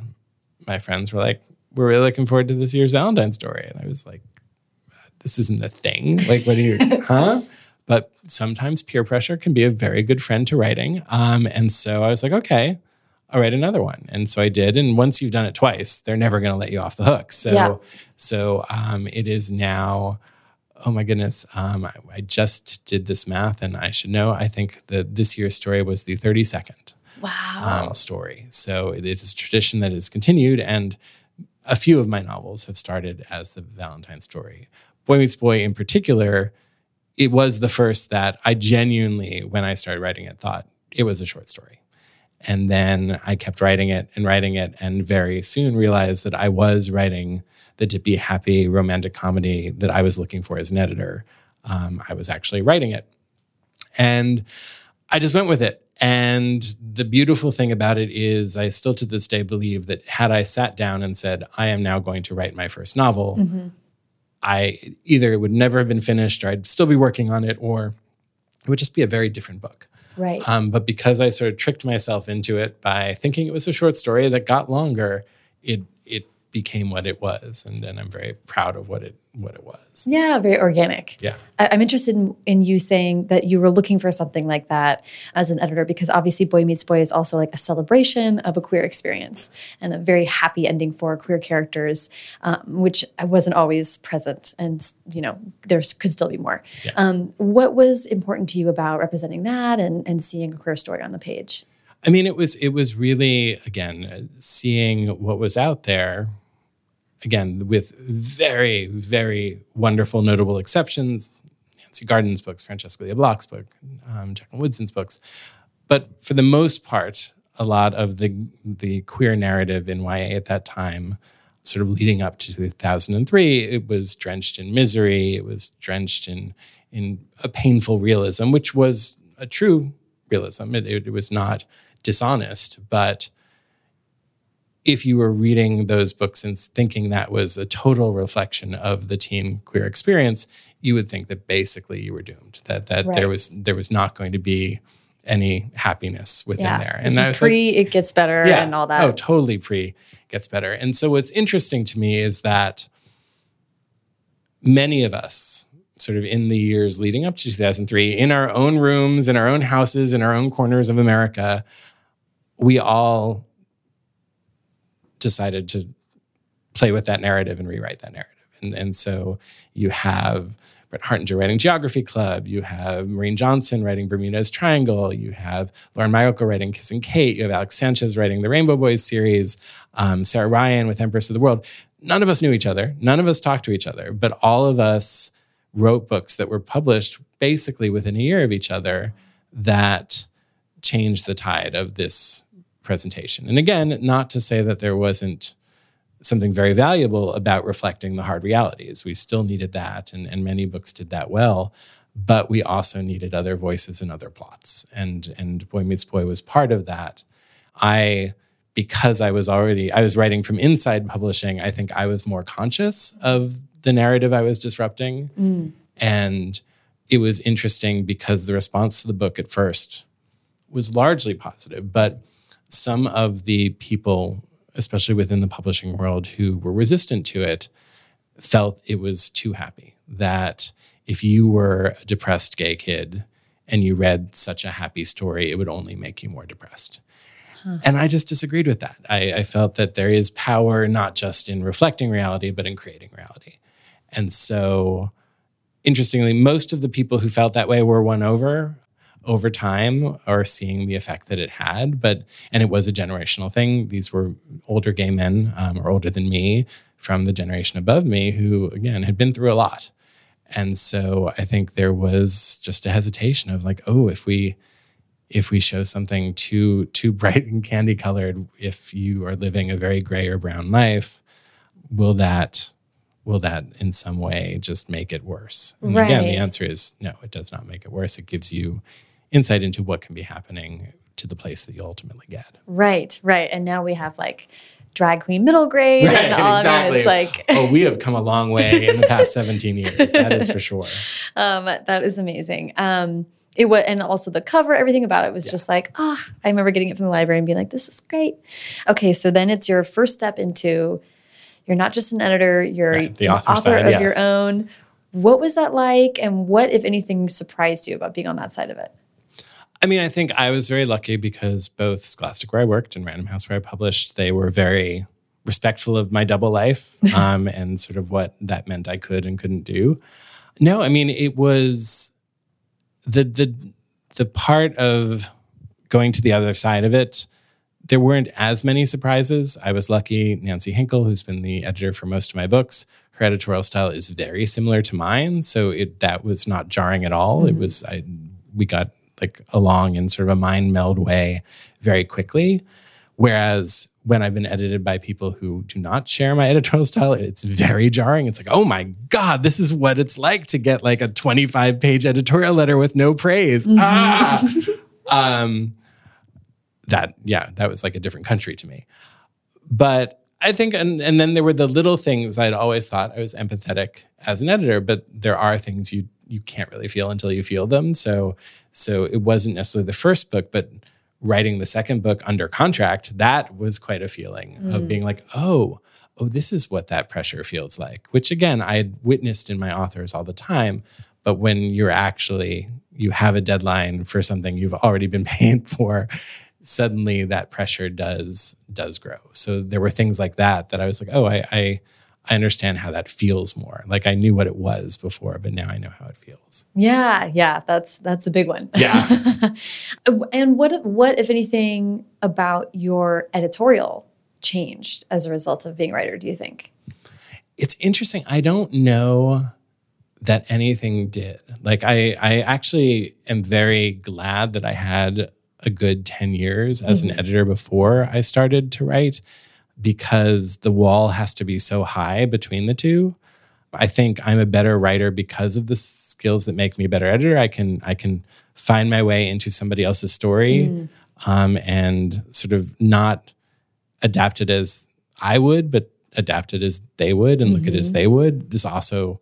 my friends were like, we're really looking forward to this year's Valentine's story. And I was like, this isn't a thing. Like, what are you, huh? But sometimes peer pressure can be a very good friend to writing. Um, and so I was like, okay, I'll write another one. And so I did. And once you've done it twice, they're never going to let you off the hook. So, Yeah. so um, it is now. Oh my goodness! Um, I, I just did this math, and I should know. I think that this year's story was the thirty second Wow. um, story. So it is a tradition that has continued, and a few of my novels have started as the Valentine story. Boy Meets Boy, in particular, it was the first that I genuinely, when I started writing it, thought it was a short story. And then I kept writing it and writing it, and very soon realized that I was writing the dippy, happy romantic comedy that I was looking for as an editor. Um, I was actually writing it. And I just went with it. And the beautiful thing about it is, I still to this day believe that had I sat down and said, I am now going to write my first novel, I either it would never have been finished or I'd still be working on it, or it would just be a very different book. right. Um, but because I sort of tricked myself into it by thinking it was a short story that got longer, it it became what it was, and, and I'm very proud of what it what it was. yeah, very organic. Yeah. I- I'm interested in, in you saying that you were looking for something like that as an editor because obviously Boy Meets Boy is also like a celebration of a queer experience and a very happy ending for queer characters, um, which wasn't always present. And, you know, there could still be more. Yeah. Um, what was important to you about representing that and, and seeing a queer story on the page? I mean, it was it was really again seeing what was out there. Again, with very very wonderful notable exceptions, Nancy Garden's books, Francesca Lia Block's book, um, Jacqueline Woodson's books, but for the most part, a lot of the the queer narrative in YA at that time, sort of leading up to 2003, it was drenched in misery. It was drenched in in a painful realism, which was a true realism. It, it, it was not dishonest, but if you were reading those books and thinking that was a total reflection of the teen queer experience, you would think that basically you were doomed. That that Right. there was there was not going to be any happiness within yeah. there. And is was like, pre it gets better and all that. Oh, totally pre gets better. And so what's interesting to me is that many of us, sort of in the years leading up to 2003, in our own rooms, in our own houses, in our own corners of America, we all decided to play with that narrative and rewrite that narrative. And, and so you have Brent Hartinger writing Geography Club, you have Maureen Johnson writing Bermudez Triangle, you have Lauren Myracle writing Kissing Kate, you have Alex Sanchez writing the Rainbow Boys series, um, Sara Ryan with Empress of the World. None of us knew each other, none of us talked to each other, but all of us wrote books that were published basically within a year of each other that changed the tide of this presentation. And again, not to say that there wasn't something very valuable about reflecting the hard realities. We still needed that, and, and many books did that well. But we also needed other voices and other plots. And and Boy Meets Boy was part of that. I because I was already I was writing from inside publishing, I think I was more conscious of the narrative I was disrupting. Mm. And it was interesting because the response to the book at first was largely positive, but some of the people, especially within the publishing world, who were resistant to it, felt it was too happy. That if you were a depressed gay kid and you read such a happy story, it would only make you more depressed. And I just disagreed with that. I, I felt that there is power not just in reflecting reality, but in creating reality. And so, interestingly, most of the people who felt that way were won over over time or seeing the effect that it had. But, and it was a generational thing. These were older gay men um, or older than me from the generation above me who, again, had been through a lot. And so I think there was just a hesitation of like, oh, if we, if we show something too too bright and candy colored, if you are living a very gray or brown life, will that will that in some way just make it worse? And again, the answer is no, it does not make it worse. It gives you insight into what can be happening to the place that you ultimately get. Right, right. And now we have like drag queen middle grade and all of mean, it's like oh, we have come a long way in the past 17 years. That is for sure. um that is amazing. Um it was and also the cover, everything about it was just like, ah, I remember getting it from the library and being like, this is great. Okay, so then it's your first step into you're not just an editor, you're Right, the an author author side, of yes. your own. What was that like and what, if anything, surprised you about being on that side of it? I mean, I think I was very lucky because both Scholastic, where I worked, and Random House, where I published, they were very respectful of my double life um, and sort of what that meant I could and couldn't do. No, I mean, it was the the the part of going to the other side of it. There weren't as many surprises. I was lucky. Nancy Hinkle, who's been the editor for most of my books, her editorial style is very similar to mine, so it that was not jarring at all. It was I we got like along in sort of a mind meld way very quickly. Whereas when I've been edited by people who do not share my editorial style, it's very jarring. It's like, oh my God, this is what it's like to get like a 25 page editorial letter with no praise. Ah! um, that, yeah, that was like a different country to me. But I think, and, and then there were the little things I'd always thought I was empathetic as an editor, but there are things you you can't really feel until you feel them. So so it wasn't necessarily the first book, but writing the second book under contract, that was quite a feeling of mm. being like, oh, oh, this is what that pressure feels like. Which again, I had witnessed in my authors all the time. But when you're actually you have a deadline for something you've already been paid for, suddenly that pressure does does grow. So there were things like that that I was like, oh, I I, I understand how that feels more. Like I knew what it was before, but now I know how it feels. Yeah, yeah, that's that's a big one. Yeah. and what what if anything about your editorial changed as a result of being a writer, do you think? it's interesting. I don't know that anything did. Like I I actually am very glad that I had a good 10 years as an mm-hmm. editor before I started to write because the wall has to be so high between the two. I think I'm a better writer because of the skills that make me a better editor. I can I can find my way into somebody else's story um, and sort of not adapt it as I would, but adapt it as they would and look at it as they would. This also,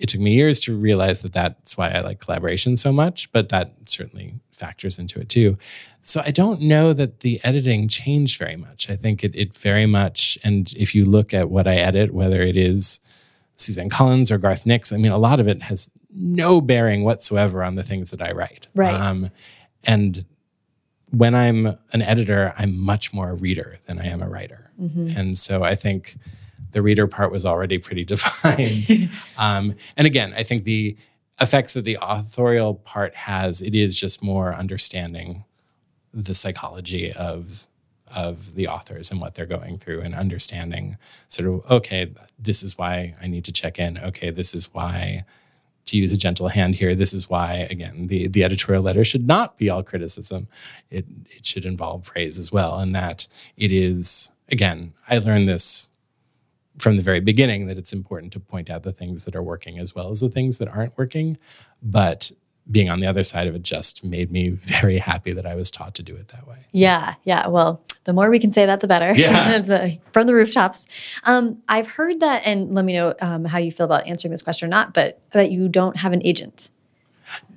it took me years to realize that that's why I like collaboration so much, but that certainly factors into it too. So I don't know that the editing changed very much. I think it, it very much, and if you look at what I edit, whether it is Suzanne Collins or Garth Nix, I mean, a lot of it has no bearing whatsoever on the things that I write. Right. Um, and when I'm an editor, I'm much more a reader than I am a writer. And so I think the reader part was already pretty defined. um, and again, I think the effects that the authorial part has, it is just more understanding the psychology of of the authors and what they're going through and understanding sort of okay this is why i need to check in. Okay this is why to use a gentle hand here this is why again the, the editorial letter should not be all criticism. It, it should involve praise as well. And that it is again i learned this from the very beginning that it's important to point out the things that are working as well as the things that aren't working but being on the other side of it just made me very happy that i was taught to do it that way Yeah, yeah. Well, the more we can say that, the better. Yeah. From the rooftops. Um, I've heard that, and let me know um, how you feel about answering this question or not, but that you don't have an agent.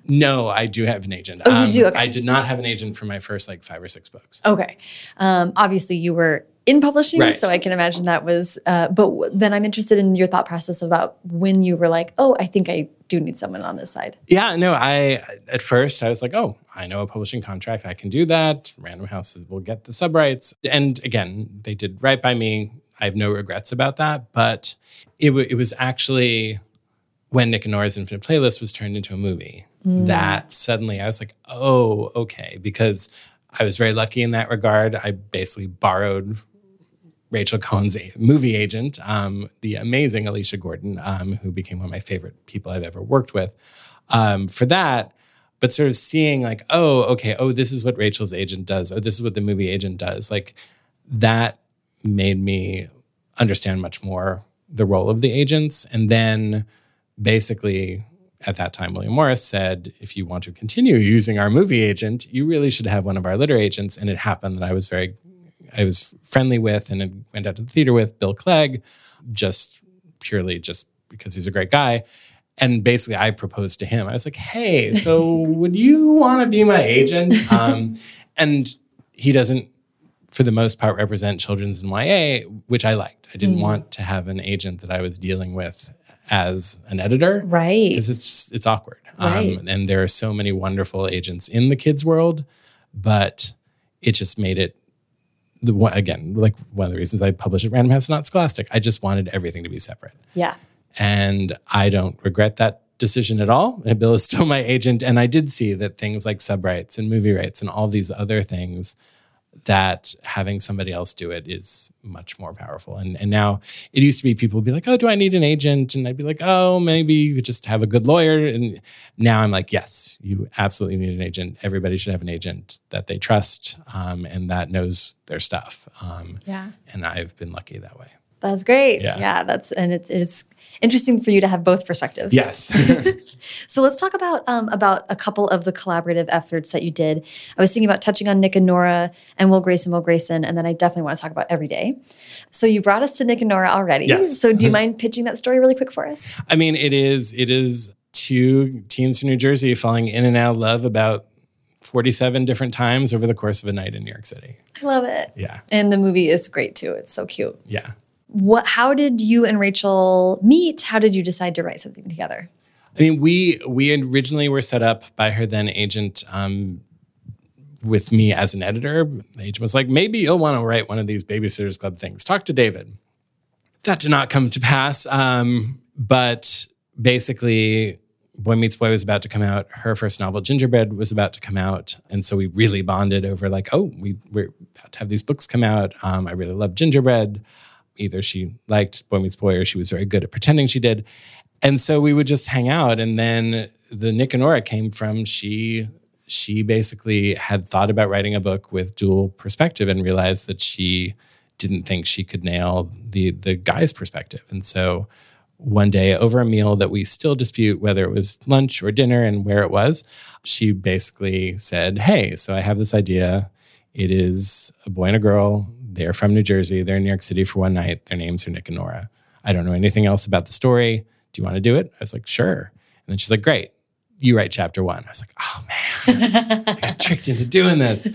No, I do have an agent. Oh, you do? Okay. I did not have an agent for my first like five or six books. Okay. Um, obviously, you were in publishing, Right. so I can imagine that was. Uh, but w- then I'm interested in your thought process about when you were like, "Oh, I think I do need someone on this side." Yeah, no, I at first I was like, oh, I know a publishing contract, I can do that. Random Houses will get the sub rights, and again, they did right by me. I have no regrets about that. But it w- it was actually when Nick and Norah's Infinite Playlist was turned into a movie that suddenly I was like, oh, okay, because I was very lucky in that regard. I basically borrowed Rachel Cohn's movie agent, um, the amazing Alicia Gordon, um, who became one of my favorite people I've ever worked with, um, for that. But sort of seeing like, oh, okay, oh, this is what Rachel's agent does. Oh, this is what the movie agent does. Like that made me understand much more the role of the agents. And then basically at that time, William Morris said, if you want to continue using our movie agent, you really should have one of our litter agents. And it happened that I was very I was friendly with and went out to the theater with Bill Clegg, just purely just because he's a great guy. And basically, I proposed to him. I was like, "Hey, so would you want to be my agent?" Um, and he doesn't, for the most part, represent children's and YA, which I liked. I didn't want to have an agent that I was dealing with as an editor, Right. Because it's it's awkward, Right. um, and there are so many wonderful agents in the kids world, but it just made it the one again like one of the reasons I published at Random House, not Scholastic. I just wanted everything to be separate, Yeah. and I don't regret that decision at all. And Bill is still my agent, and I did see that things like sub rights and movie rights and all these other things that having somebody else do it is much more powerful. And and now it used to be people would be like, "Oh, do I need an agent?" And I'd be like, "Oh, maybe you just have a good lawyer." And now I'm like, "Yes, you absolutely need an agent. Everybody should have an agent that they trust um, and that knows their stuff." Um, Yeah. and I've been lucky that way. That's great. Yeah. Yeah. That's and it's it's interesting for you to have both perspectives. Yes. So let's talk about um, about a couple of the collaborative efforts that you did. I was thinking about touching on Nick and Norah and Will Grayson, Will Grayson, and then I definitely want to talk about Every Day. So you brought us to Nick and Norah already. Yes. So do you mind pitching that story really quick for us? I mean, it is it is two teens from New Jersey falling in and out of love about 47 different times over the course of a night in New York City. I love it. Yeah. And the movie is great too. It's so cute. Yeah. What? How did you and Rachel meet? How did you decide to write something together? I mean, we we originally were set up by her then agent um, with me as an editor. The agent was like, maybe you'll want to write one of these Babysitters Club things. Talk to David. That did not come to pass. Um, but basically, Boy Meets Boy was about to come out. Her first novel, Gingerbread, was about to come out. And so we really bonded over like, oh, we, we're about to have these books come out. Um, I really love Gingerbread. Either she liked Boy Meets Boy or she was very good at pretending she did. And so we would just hang out. And then the Nick and Norah came from she she basically had thought about writing a book with dual perspective and realized that she didn't think she could nail the the guy's perspective. And so one day over a meal that we still dispute whether it was lunch or dinner and where it was, she basically said, Hey, so I have this idea. It is a boy and a girl. They're from New Jersey. They're in New York City for one night. Their names are Nick and Norah. I don't know anything else about the story. Do you want to do it? I was like, sure. And then she's like, great. You write chapter one. I was like, oh man, I got tricked into doing this.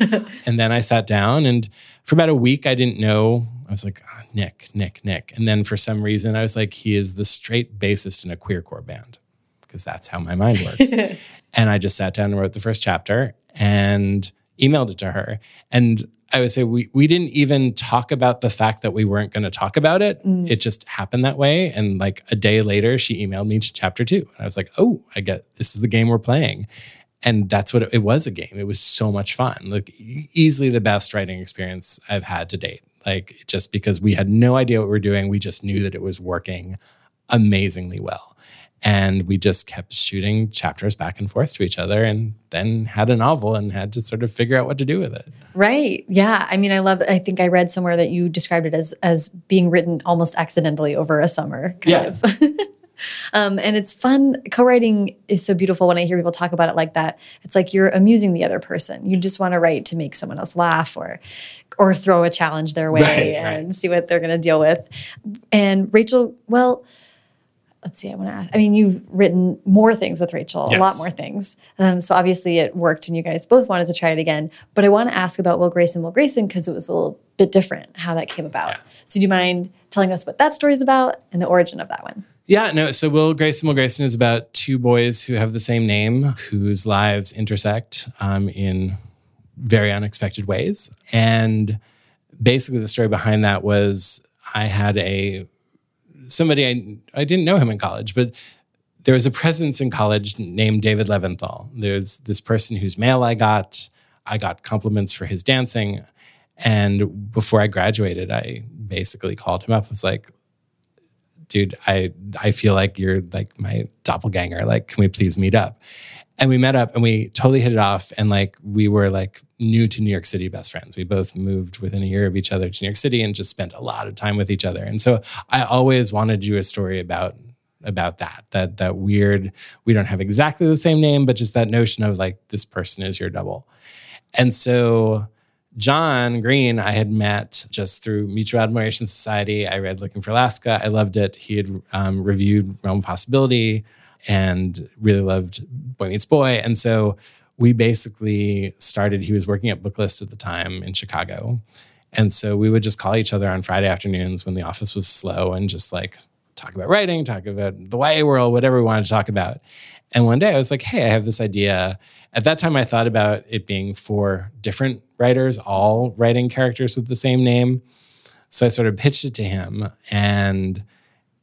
And then I sat down and for about a week, I didn't know. I was like, oh, Nick, Nick, Nick. And then for some reason, I was like, he is the straight bassist in a queercore band because that's how my mind works. and I just sat down and wrote the first chapter and emailed it to her. And I would say we we didn't even talk about the fact that we weren't going to talk about it. Mm. It just happened that way. And like a day later, she emailed me to chapter two. And I was like, oh, I get this is the game we're playing. And that's what it, it was a game. It was so much fun. Like easily the best writing experience I've had to date. Like just because we had no idea what we were doing, we just knew that it was working amazingly well. And we just kept shooting chapters back and forth to each other and then had a novel and had to sort of figure out what to do with it. Right. Yeah. I mean, I love I think I read somewhere that you described it as as being written almost accidentally over a summer kind yeah. of. um, and it's fun. Co-writing is so beautiful when I hear people talk about it like that. It's like you're amusing the other person. You just want to write to make someone else laugh or or throw a challenge their way right, and right. see what they're going to deal with. And Rachel, well, let's see, I want to ask. I mean, you've written more things with Rachel, yes. a lot more things. Um, so obviously it worked and you guys both wanted to try it again. But I want to ask about Will Grayson, Will Grayson, because it was a little bit different how that came about. Yeah. So do you mind telling us what that story is about and the origin of that one? Yeah, no. So Will Grayson, Will Grayson is about two boys who have the same name, whose lives intersect um, in very unexpected ways. And basically, the story behind that was I had a somebody I I didn't know him in college, but there was a presence in college named David Leventhal. There's this person whose mail I got. I got compliments for his dancing. And before I graduated, I basically called him up. I was like, dude, I I feel like you're like my doppelganger. Like, can we please meet up? And we met up and we totally hit it off. And like we were like new to New York City best friends. We both moved within a year of each other to New York City and just spent a lot of time with each other. And so I always wanted you a story about about that that that weird we don't have exactly the same name but just that notion of like this person is your double and so john green i had met just through mutual admiration society i read looking for alaska i loved it he had um, reviewed realm possibility and really loved boy meets boy and so we basically started, he was working at Booklist at the time in Chicago. And so we would just call each other on Friday afternoons when the office was slow and just like talk about writing, talk about the YA world, whatever we wanted to talk about. And one day I was like, hey, I have this idea. At that time, I thought about it being four different writers, all writing characters with the same name. So I sort of pitched it to him, and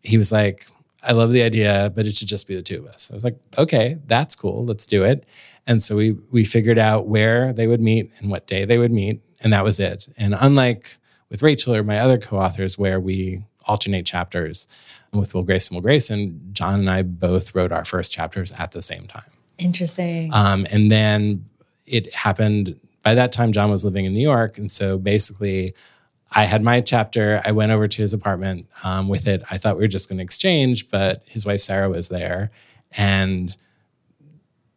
he was like, I love the idea, but it should just be the two of us. I was like, okay, that's cool. Let's do it. And so we we figured out where they would meet and what day they would meet, and that was it. And unlike with Rachel or my other co-authors, where we alternate chapters, with Will Grayson, Will Grayson, John and I both wrote our first chapters at the same time. Interesting. Um, and then it happened. By that time, John was living in New York, and so basically. I had my chapter. I went over to his apartment um, with it. I thought we were just going to exchange, but his wife Sarah was there, and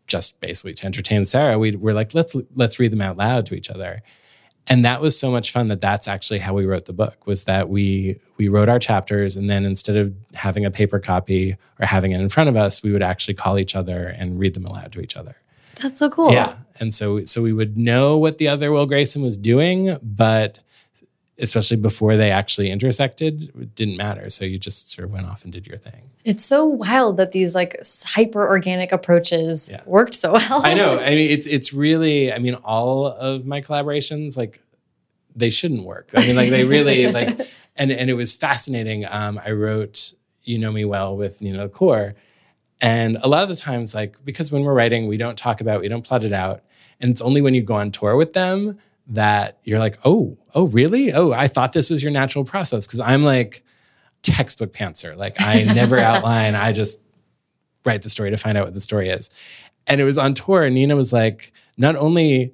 just basically to entertain Sarah, we were like, let's let's read them out loud to each other. And that was so much fun that that's actually how we wrote the book was that we we wrote our chapters and then instead of having a paper copy or having it in front of us, we would actually call each other and read them aloud to each other. That's so cool. Yeah. And so so we would know what the other Will Grayson was doing, but especially before they actually intersected, didn't matter. So you just sort of went off and did your thing. It's so wild that these like hyper organic approaches yeah. worked so well. I know. I mean, it's it's really. I mean, all of my collaborations like they shouldn't work. I mean, like they really like, and and it was fascinating. Um, I wrote "You Know Me Well" with Nina LaCour, and a lot of the times, like because when we're writing, we don't talk about, we don't plot it out, and it's only when you go on tour with them that you're like, oh, oh, really? Oh, I thought this was your natural process. Cause I'm like textbook pantser. Like I never outline, I just write the story to find out what the story is. And it was on tour, and Nina was like, not only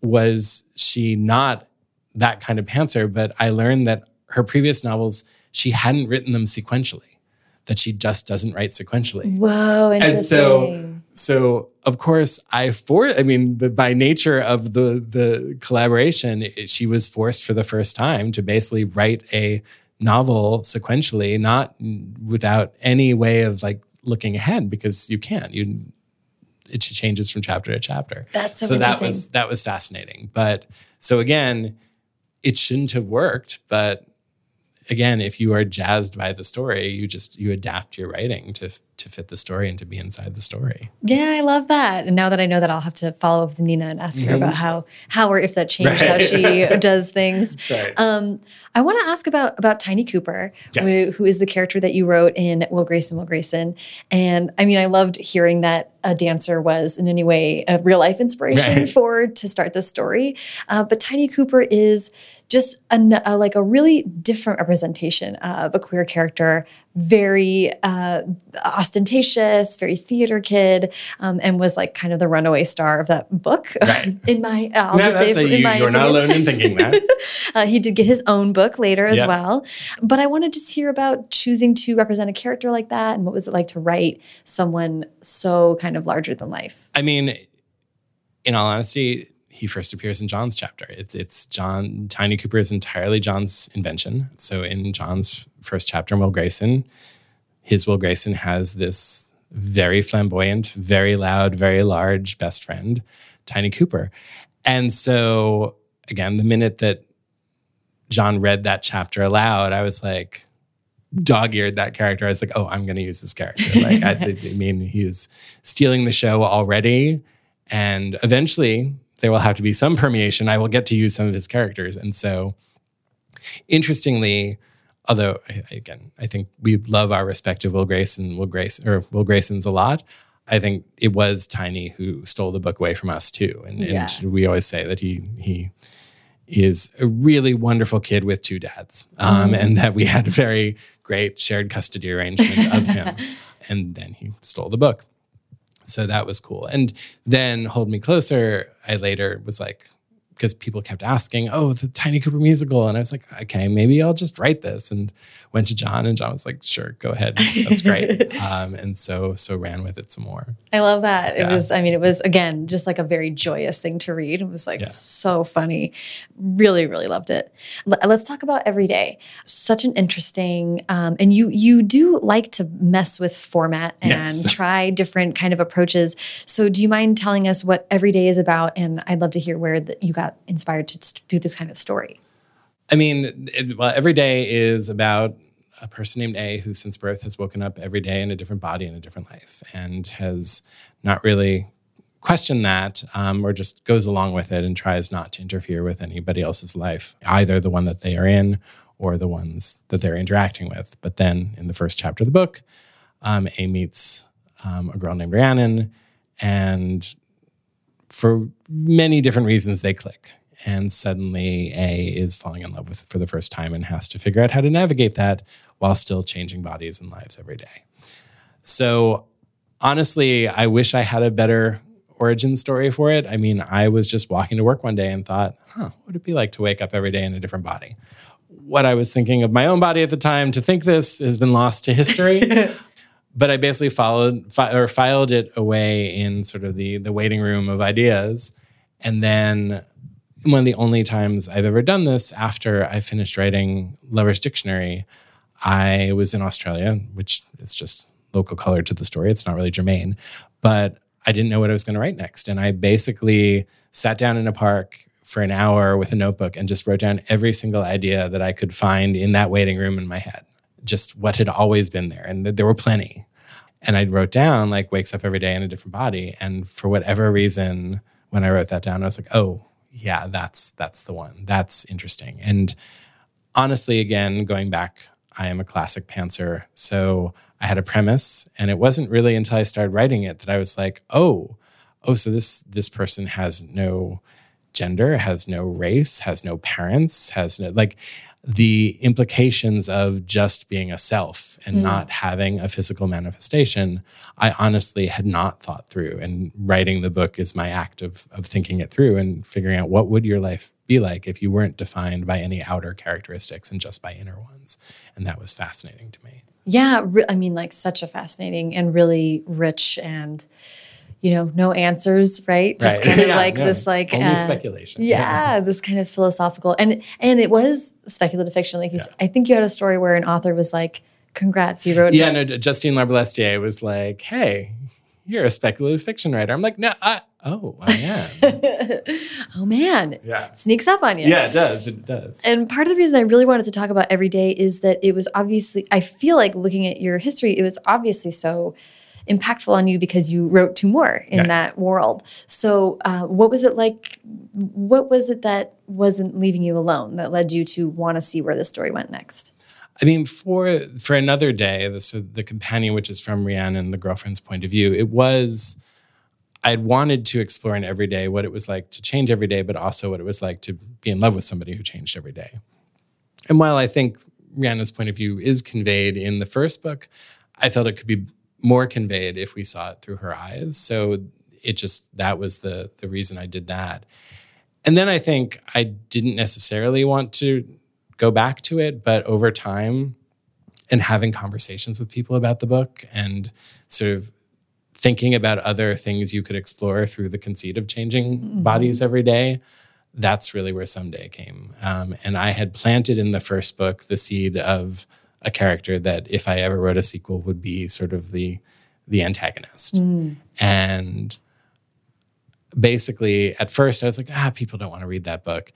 was she not that kind of pantser, but I learned that her previous novels, she hadn't written them sequentially, that she just doesn't write sequentially. Whoa, interesting. And so so of course I for I mean the by nature of the the collaboration she was forced for the first time to basically write a novel sequentially not without any way of like looking ahead because you can't. You it changes from chapter to chapter. That's so, so that was that was fascinating. But so again it shouldn't have worked but again if you are jazzed by the story you just you adapt your writing to to fit the story and to be inside the story Yeah, I love that. And now that I know that, I'll have to follow up with Nina and ask her about how how or if that changed how Mm-hmm. She does things. Right. Um, I want to ask about about Tiny Cooper, Yes. who, who is the character that you wrote in Will Grayson, Will Grayson. And I mean, I loved hearing that a dancer was in any way a real life inspiration Right. for to start this story. Uh, but Tiny Cooper is just a, a- like a really different representation of a queer character, very uh, ostentatious, very theater kid, um, and was like kind of the runaway star of that book. Right. in my, I'll No, just say, a- in you, my you're not alone in thinking that Uh, he did get his own book later as well. But I want to just hear about choosing to represent a character like that and what was it like to write someone so kind of larger than life? I mean, in all honesty, he first appears in John's chapter. It's it's John Tiny Cooper is entirely John's invention. So in John's first chapter, Will Grayson, his Will Grayson has this very flamboyant, very loud, very large best friend, Tiny Cooper. And so again, the minute that John read that chapter aloud, I was like, dog-eared that character. I was like, oh, I'm going to use this character. Like, I, I mean, he's stealing the show already, and eventually there will have to be some permeation. I will get to use some of his characters, and so interestingly, although again, I think we love our respective Will Grayson, Will Grace or Will Graysons a lot. I think it was Tiny who stole the book away from us too, and, Yeah. and we always say that he he is a really wonderful kid with two dads, um, and that we had a very great shared custody arrangement of him. and then he stole the book. So that was cool. And then Hold Me Closer, I later was like, because people kept asking, oh, the Tiny Cooper musical. And I was like, okay, maybe I'll just write this. And went to John, and John was like, sure, go ahead. That's great. um, and so so ran with it some more. I love that. It was, I mean, it was again just like a very joyous thing to read. It was like Yeah. so funny. Really, really loved it. L- let's talk about every day. Such an interesting, um, and you you do like to mess with format and Yes. try different kind of approaches. So, do you mind telling us what every day is about? And I'd love to hear where that you got inspired to do this kind of story. I mean, it, well, every day is about a person named A who, since birth, has woken up every day in a different body in a different life and has not really questioned that um, or just goes along with it and tries not to interfere with anybody else's life, either the one that they are in or the ones that they're interacting with. But then in the first chapter of the book, um, A meets um, a girl named Rhiannon and for many different reasons they click. And suddenly a is falling in love with for the first time and has to figure out how to navigate that while still changing bodies and lives every day. So honestly i wish i had a better origin story for it. I mean i was just walking to work one day and thought huh what would it be like to wake up every day in a different body? What i was thinking of my own body at the time to think this has been lost to history but I basically followed fi- or filed it away in sort of the the waiting room of ideas, and then one of the only times I've ever done this after I finished writing Lover's Dictionary, I was in Australia, which is just local color to the story. It's not really germane, but I didn't know what I was going to write next, and I basically sat down in a park for an hour with a notebook and just wrote down every single idea that I could find in that waiting room in my head just what had always been there. And th- there were plenty. And I wrote down, like, wakes up every day in a different body. And for whatever reason, when I wrote that down, I was like, oh, yeah, that's that's the one. That's interesting. And honestly, again, going back, I am a classic pantser. So I had a premise, and it wasn't really until I started writing it that I was like, oh, oh, so this this person has no gender, has no race, has no parents, has no like the implications of just being a self and mm. not having a physical manifestation, I honestly had not thought through. And writing the book is my act of of thinking it through and figuring out what would your life be like if you weren't defined by any outer characteristics and just by inner ones. And that was fascinating to me. Yeah, I mean, like such a fascinating and really rich and you know, no answers, right? Just Right. kind of Yeah, like no, this, like only uh, speculation. Yeah, this kind of philosophical, and and it was speculative fiction. Like, he's, I think you had a story where an author was like, "Congrats, you wrote." Yeah, no, Justine Larbalestier was like, "Hey, you're a speculative fiction writer." I'm like, "No, I, oh, I am." oh man, yeah, sneaks up on you. yeah, it does, it does. And part of the reason I really wanted to talk about every day is that it was obviously, I feel like looking at your history, it was obviously so impactful on you because you wrote two more in Yeah. that world. So, uh, what was it like? What was it that wasn't leaving you alone that led you to want to see where the story went next? I mean, for for another day, this the companion, which is from Rhiannon, the girlfriend's point of view, it was. I'd wanted to explore in every day what it was like to change every day, but also what it was like to be in love with somebody who changed every day. And while I think Rhiannon's point of view is conveyed in the first book, I felt it could be more conveyed if we saw it through her eyes. So it just that was the the reason I did that. And then I think I didn't necessarily want to go back to it, but over time and having conversations with people about the book and sort of thinking about other things you could explore through the conceit of changing bodies every day, that's really where someday came. Um, and I had planted in the first book the seed of a character that, if I ever wrote a sequel, would be sort of the the antagonist. And basically, at first, I was like, ah, people don't want to read that book.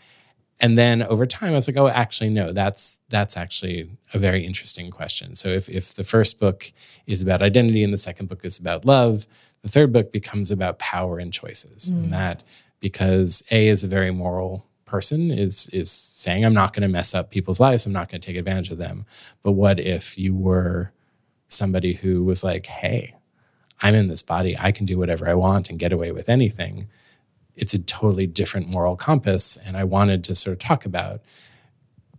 And then over time, I was like, oh, actually, no, that's that's actually a very interesting question. So if if the first book is about identity and the second book is about love, the third book becomes about power and choices. And that because A is a very moral person is is saying, I'm not going to mess up people's lives, I'm not going to take advantage of them. But what if you were somebody who was like, hey, I'm in this body, I can do whatever I want and get away with anything it's a totally different moral compass. And I wanted to sort of talk about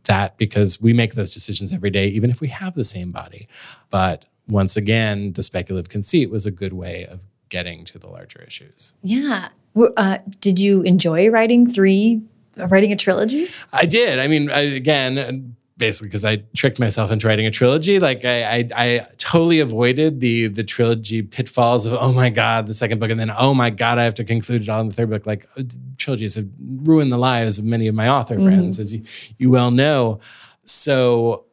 that because we make those decisions every day, even if we have the same body. But once again, the speculative conceit was a good way of getting to the larger issues. Yeah. Uh, did you enjoy writing three, writing a trilogy? I did. I mean, I, again, basically because I tricked myself into writing a trilogy. Like I, I, I totally avoided the the trilogy pitfalls of oh my god, the second book, and then oh my god, I have to conclude it all in the third book. Like uh, trilogies have ruined the lives of many of my author friends, as you, you well know. So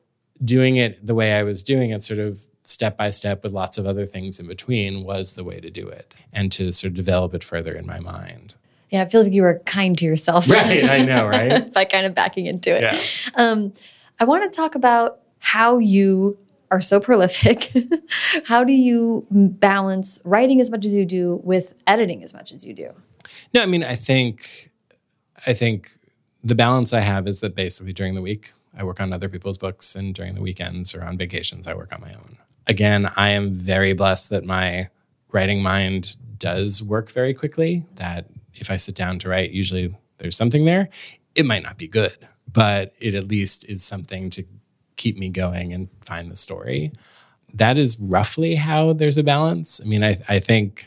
doing it the way I was doing it, sort of step by step with lots of other things in between, was the way to do it, and to sort of develop it further in my mind. Yeah, it feels like you were kind to yourself. Right, I know, right? By kind of backing into it. Yeah. Um, I want to talk about how you are so prolific. how do you balance writing as much as you do with editing as much as you do? No, I mean, I think, I think the balance I have is that basically during the week I work on other people's books, and during the weekends or on vacations I work on my own. Again, I am very blessed that my writing mind does work very quickly. That if I sit down to write, usually there's something there. It might not be good, but it at least is something to keep me going and find the story. That is roughly how there's a balance. I mean, I, I think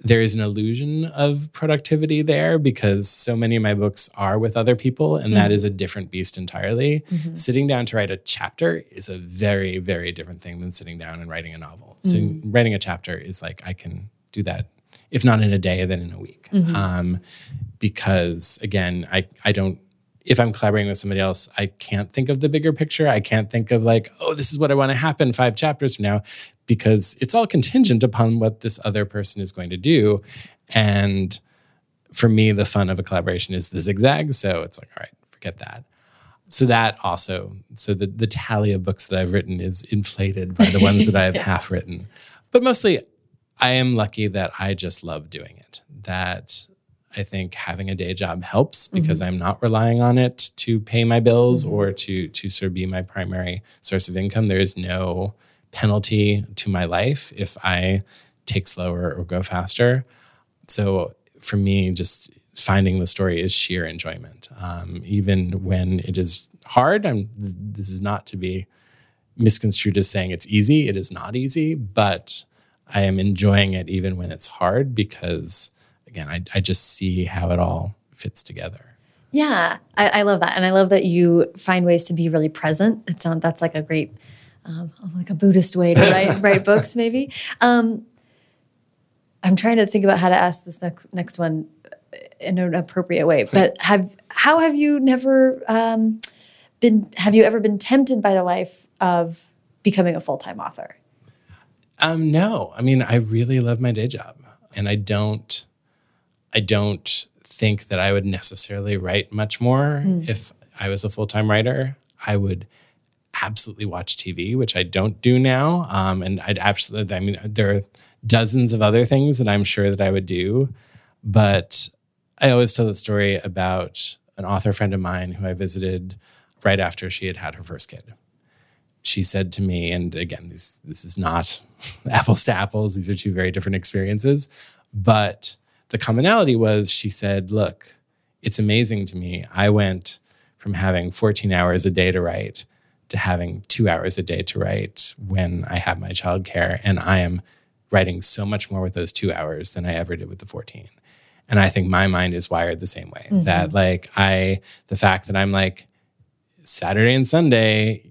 there is an illusion of productivity there because so many of my books are with other people, and that mm. is a different beast entirely. Mm-hmm. Sitting down to write a chapter is a very, very different thing than sitting down and writing a novel. So, mm. writing a chapter is like I can do that, if not in a day, then in a week. Mm-hmm. Um, because again, I, I don't if I'm collaborating with somebody else, I can't think of the bigger picture. I can't think of like, oh, this is what I want to happen five chapters from now, because it's all contingent upon what this other person is going to do. And for me, the fun of a collaboration is the zigzag. So it's like, all right, forget that. So that also, so the, the tally of books that I've written is inflated by the ones that I have half written. But mostly, I am lucky that I just love doing it. That I think having a day job helps mm-hmm. because I'm not relying on it to pay my bills mm-hmm. or to to sort of be my primary source of income. There is no penalty to my life if I take slower or go faster. So for me, just finding the story is sheer enjoyment, um, even when it is hard. I'm, this is not to be misconstrued as saying it's easy. It is not easy, but I am enjoying it even when it's hard because again, I, I just see how it all fits together. Yeah, I, I love that, and I love that you find ways to be really present. That's like a great, um, like a Buddhist way to write write books, maybe. Um, I'm trying to think about how to ask this next next one in an appropriate way. But have how have you never um, been? Have you ever been tempted by the life of becoming a full time author? Um, no, I mean I really love my day job, and I don't. I don't think that I would necessarily write much more mm. if I was a full time writer. I would absolutely watch TV, which I don't do now. Um, and I'd absolutely, I mean, there are dozens of other things that I'm sure that I would do. But I always tell the story about an author friend of mine who I visited right after she had had her first kid. She said to me, and again, this, this is not apples to apples, these are two very different experiences. But the commonality was she said, Look, it's amazing to me. I went from having 14 hours a day to write to having two hours a day to write when I have my childcare. And I am writing so much more with those two hours than I ever did with the 14. And I think my mind is wired the same way. Mm-hmm. That like I the fact that I'm like Saturday and Sunday,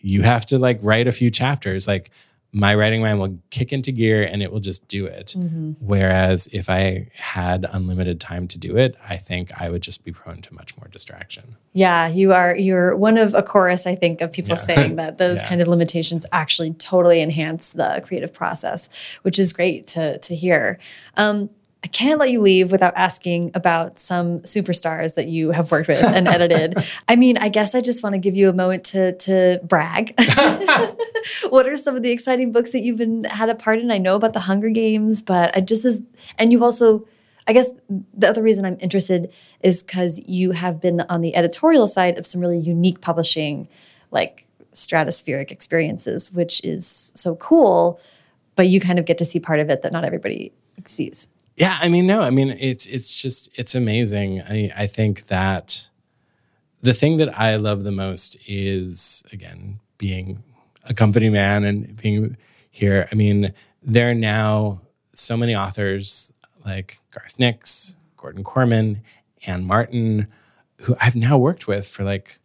you have to like write a few chapters. Like my writing mind will kick into gear and it will just do it. Mm-hmm. Whereas if I had unlimited time to do it, I think I would just be prone to much more distraction. Yeah, you are you're one of a chorus, I think, of people yeah. saying that those yeah. kind of limitations actually totally enhance the creative process, which is great to to hear. Um, I can't let you leave without asking about some superstars that you have worked with and edited. I mean, I guess I just want to give you a moment to to brag. what are some of the exciting books that you've been had a part in? I know about the Hunger Games, but I just this and you've also I guess the other reason I'm interested is because you have been on the editorial side of some really unique publishing, like stratospheric experiences, which is so cool. But you kind of get to see part of it that not everybody sees. Yeah, I mean, no, I mean, it's it's just it's amazing. I I think that the thing that I love the most is again being a company man and being here. I mean, there are now so many authors like Garth Nix, Gordon Korman, Anne Martin, who I've now worked with for like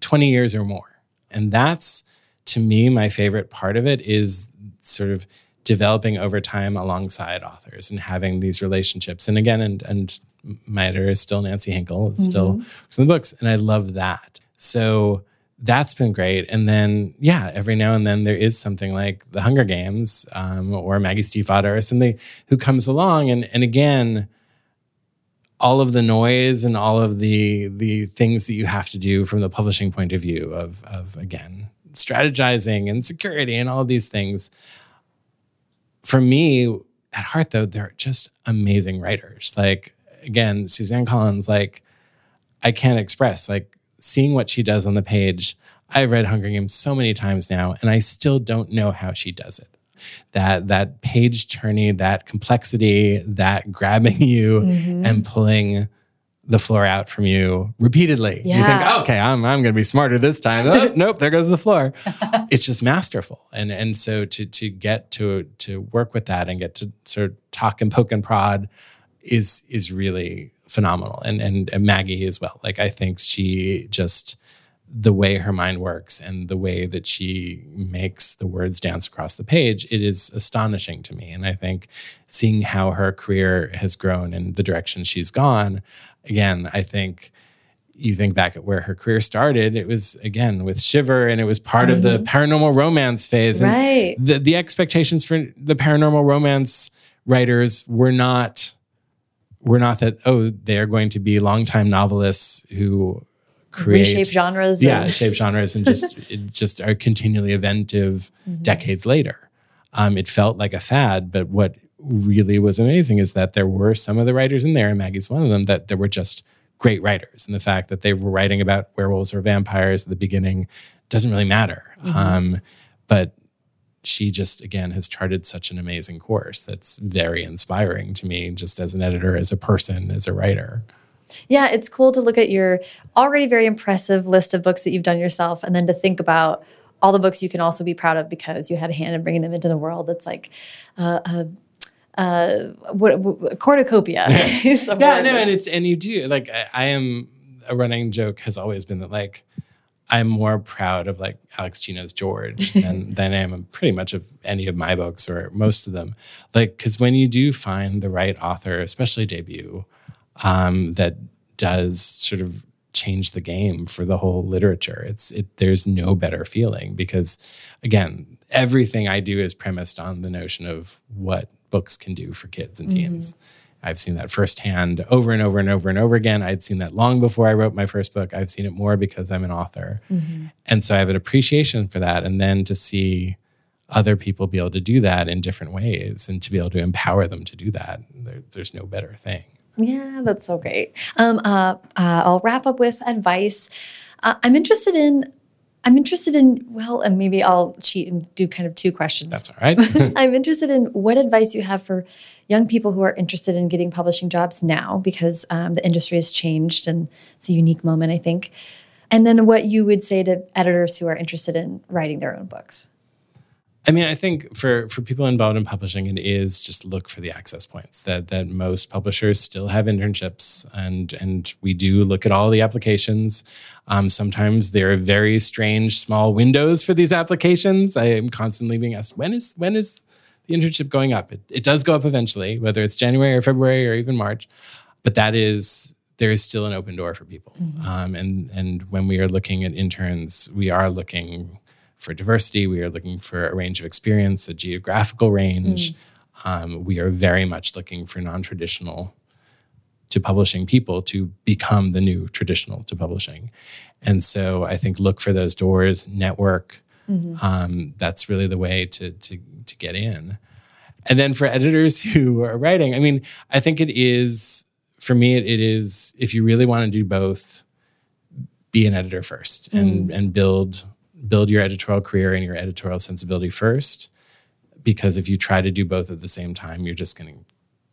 20 years or more. And that's to me my favorite part of it is sort of developing over time alongside authors and having these relationships. And again, and and my editor is still Nancy Hinkle. It's mm-hmm. still works in the books, and I love that. So that's been great. And then, yeah, every now and then there is something like the Hunger Games um, or Maggie Stiefvater or something who comes along, and and again, all of the noise and all of the the things that you have to do from the publishing point of view of of again strategizing and security and all of these things for me, at heart, though, they're just amazing writers. Like, again, Suzanne Collins, like, I can't express, like, seeing what she does on the page. I've read Hunger Games so many times now, and I still don't know how she does it. That that page turning, that complexity, that grabbing you mm-hmm. and pulling the floor out from you repeatedly. Yeah. You think, oh, okay, I'm, I'm going to be smarter this time. Oh, nope, there goes the floor. it's just masterful. And, and so to, to get to, to work with that and get to sort of talk and poke and prod is, is really phenomenal. And, and, and Maggie as well. Like, I think she just, the way her mind works and the way that she makes the words dance across the page, it is astonishing to me. And I think seeing how her career has grown and the direction she's gone, again, I think you think back at where her career started, it was again with Shiver, and it was part mm-hmm. of the mm-hmm. paranormal romance phase. And right. The the expectations for the paranormal romance writers were not were not that oh they're going to be longtime novelists who create reshape genres. Yeah, shape genres and just just are continually inventive mm-hmm. decades later. Um, it felt like a fad, but what really was amazing is that there were some of the writers in there, and Maggie's one of them, that there were just great writers. And the fact that they were writing about werewolves or vampires at the beginning doesn't really matter. Mm-hmm. Um, but she just, again, has charted such an amazing course that's very inspiring to me, just as an editor, as a person, as a writer. Yeah, it's cool to look at your already very impressive list of books that you've done yourself and then to think about all the books you can also be proud of because you had a hand in bringing them into the world. It's like uh, a uh, what, what cornucopia. yeah, no, and it's and you do like I, I am a running joke has always been that like I'm more proud of like Alex Gino's George than, than I am pretty much of any of my books or most of them. Like, because when you do find the right author, especially debut, um, that does sort of change the game for the whole literature, it's it. There's no better feeling because, again, everything I do is premised on the notion of what books can do for kids and teens. Mm-hmm. I've seen that firsthand over and over and over and over again. I'd seen that long before I wrote my first book. I've seen it more because I'm an author. Mm-hmm. And so I have an appreciation for that. And then to see other people be able to do that in different ways and to be able to empower them to do that, there, there's no better thing. Yeah, that's so great. Um, uh, uh, I'll wrap up with advice. Uh, I'm interested in I'm interested in, well, and maybe I'll cheat and do kind of two questions. That's all right. I'm interested in what advice you have for young people who are interested in getting publishing jobs now because um, the industry has changed and it's a unique moment, I think. And then what you would say to editors who are interested in writing their own books. I mean, I think for for people involved in publishing, it is just look for the access points. That that most publishers still have internships, and and we do look at all the applications. Um, sometimes there are very strange small windows for these applications. I am constantly being asked when is when is the internship going up? It, it does go up eventually, whether it's January or February or even March, but that is there is still an open door for people. Mm-hmm. Um, and and when we are looking at interns, we are looking for diversity. We are looking for a range of experience, a geographical range. Mm. Um, we are very much looking for non traditional to publishing people to become the new traditional to publishing. And so I think look for those doors, network. Mm-hmm. Um, that's really the way to, to, to get in. And then for editors who are writing, I mean, I think it is, for me, it, it is, if you really want to do both, be an editor first and, mm. and build build your editorial career and your editorial sensibility first because if you try to do both at the same time you're just going to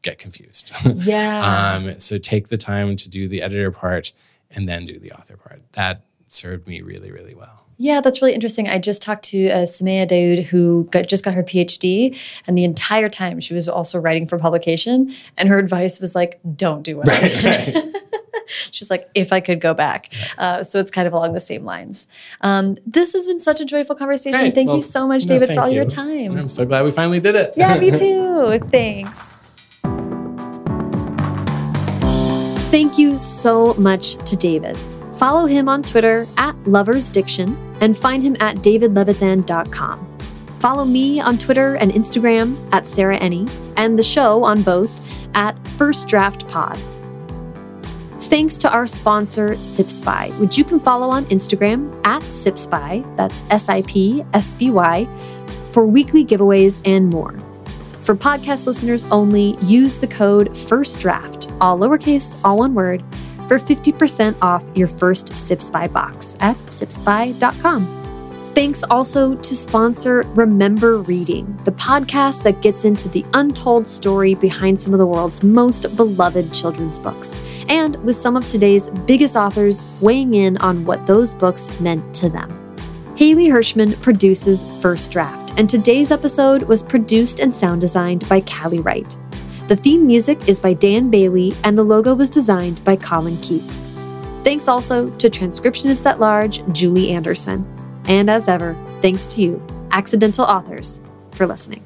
get confused. Yeah. Um, so take the time to do the editor part and then do the author part. That served me really really well yeah, that's really interesting. I just talked to uh, Samaya Daoud, who got, just got her PhD, and the entire time she was also writing for publication. And her advice was like, "Don't do what right, I did." Right. She's like, if I could go back. Uh, so it's kind of along the same lines. Um, this has been such a joyful conversation. Great. Thank well, you so much, David, no, for all you. your time. I'm so glad we finally did it. yeah, me too. Thanks. Thank you so much to David. Follow him on Twitter at loversdiction and find him at davidlevithan.com. Follow me on Twitter and Instagram at Sarah Enni and the show on both at First Draft Pod. Thanks to our sponsor, Sips By, which you can follow on Instagram at Sips By, that's S I P S B Y, for weekly giveaways and more. For podcast listeners only, use the code FIRSTDRAFT, all lowercase, all one word, for 50% off your first Sips By box at sipsby.com. Thanks also to sponsor Remember Reading, the podcast that gets into the untold story behind some of the world's most beloved children's books, and with some of today's biggest authors weighing in on what those books meant to them. Haley Hirschman produces First Draft, and today's episode was produced and sound designed by Callie Wright. The theme music is by Dan Bailey, and the logo was designed by Colin Keith. Thanks also to transcriptionist at large Julie Anderson. And as ever, thanks to you, accidental authors, for listening.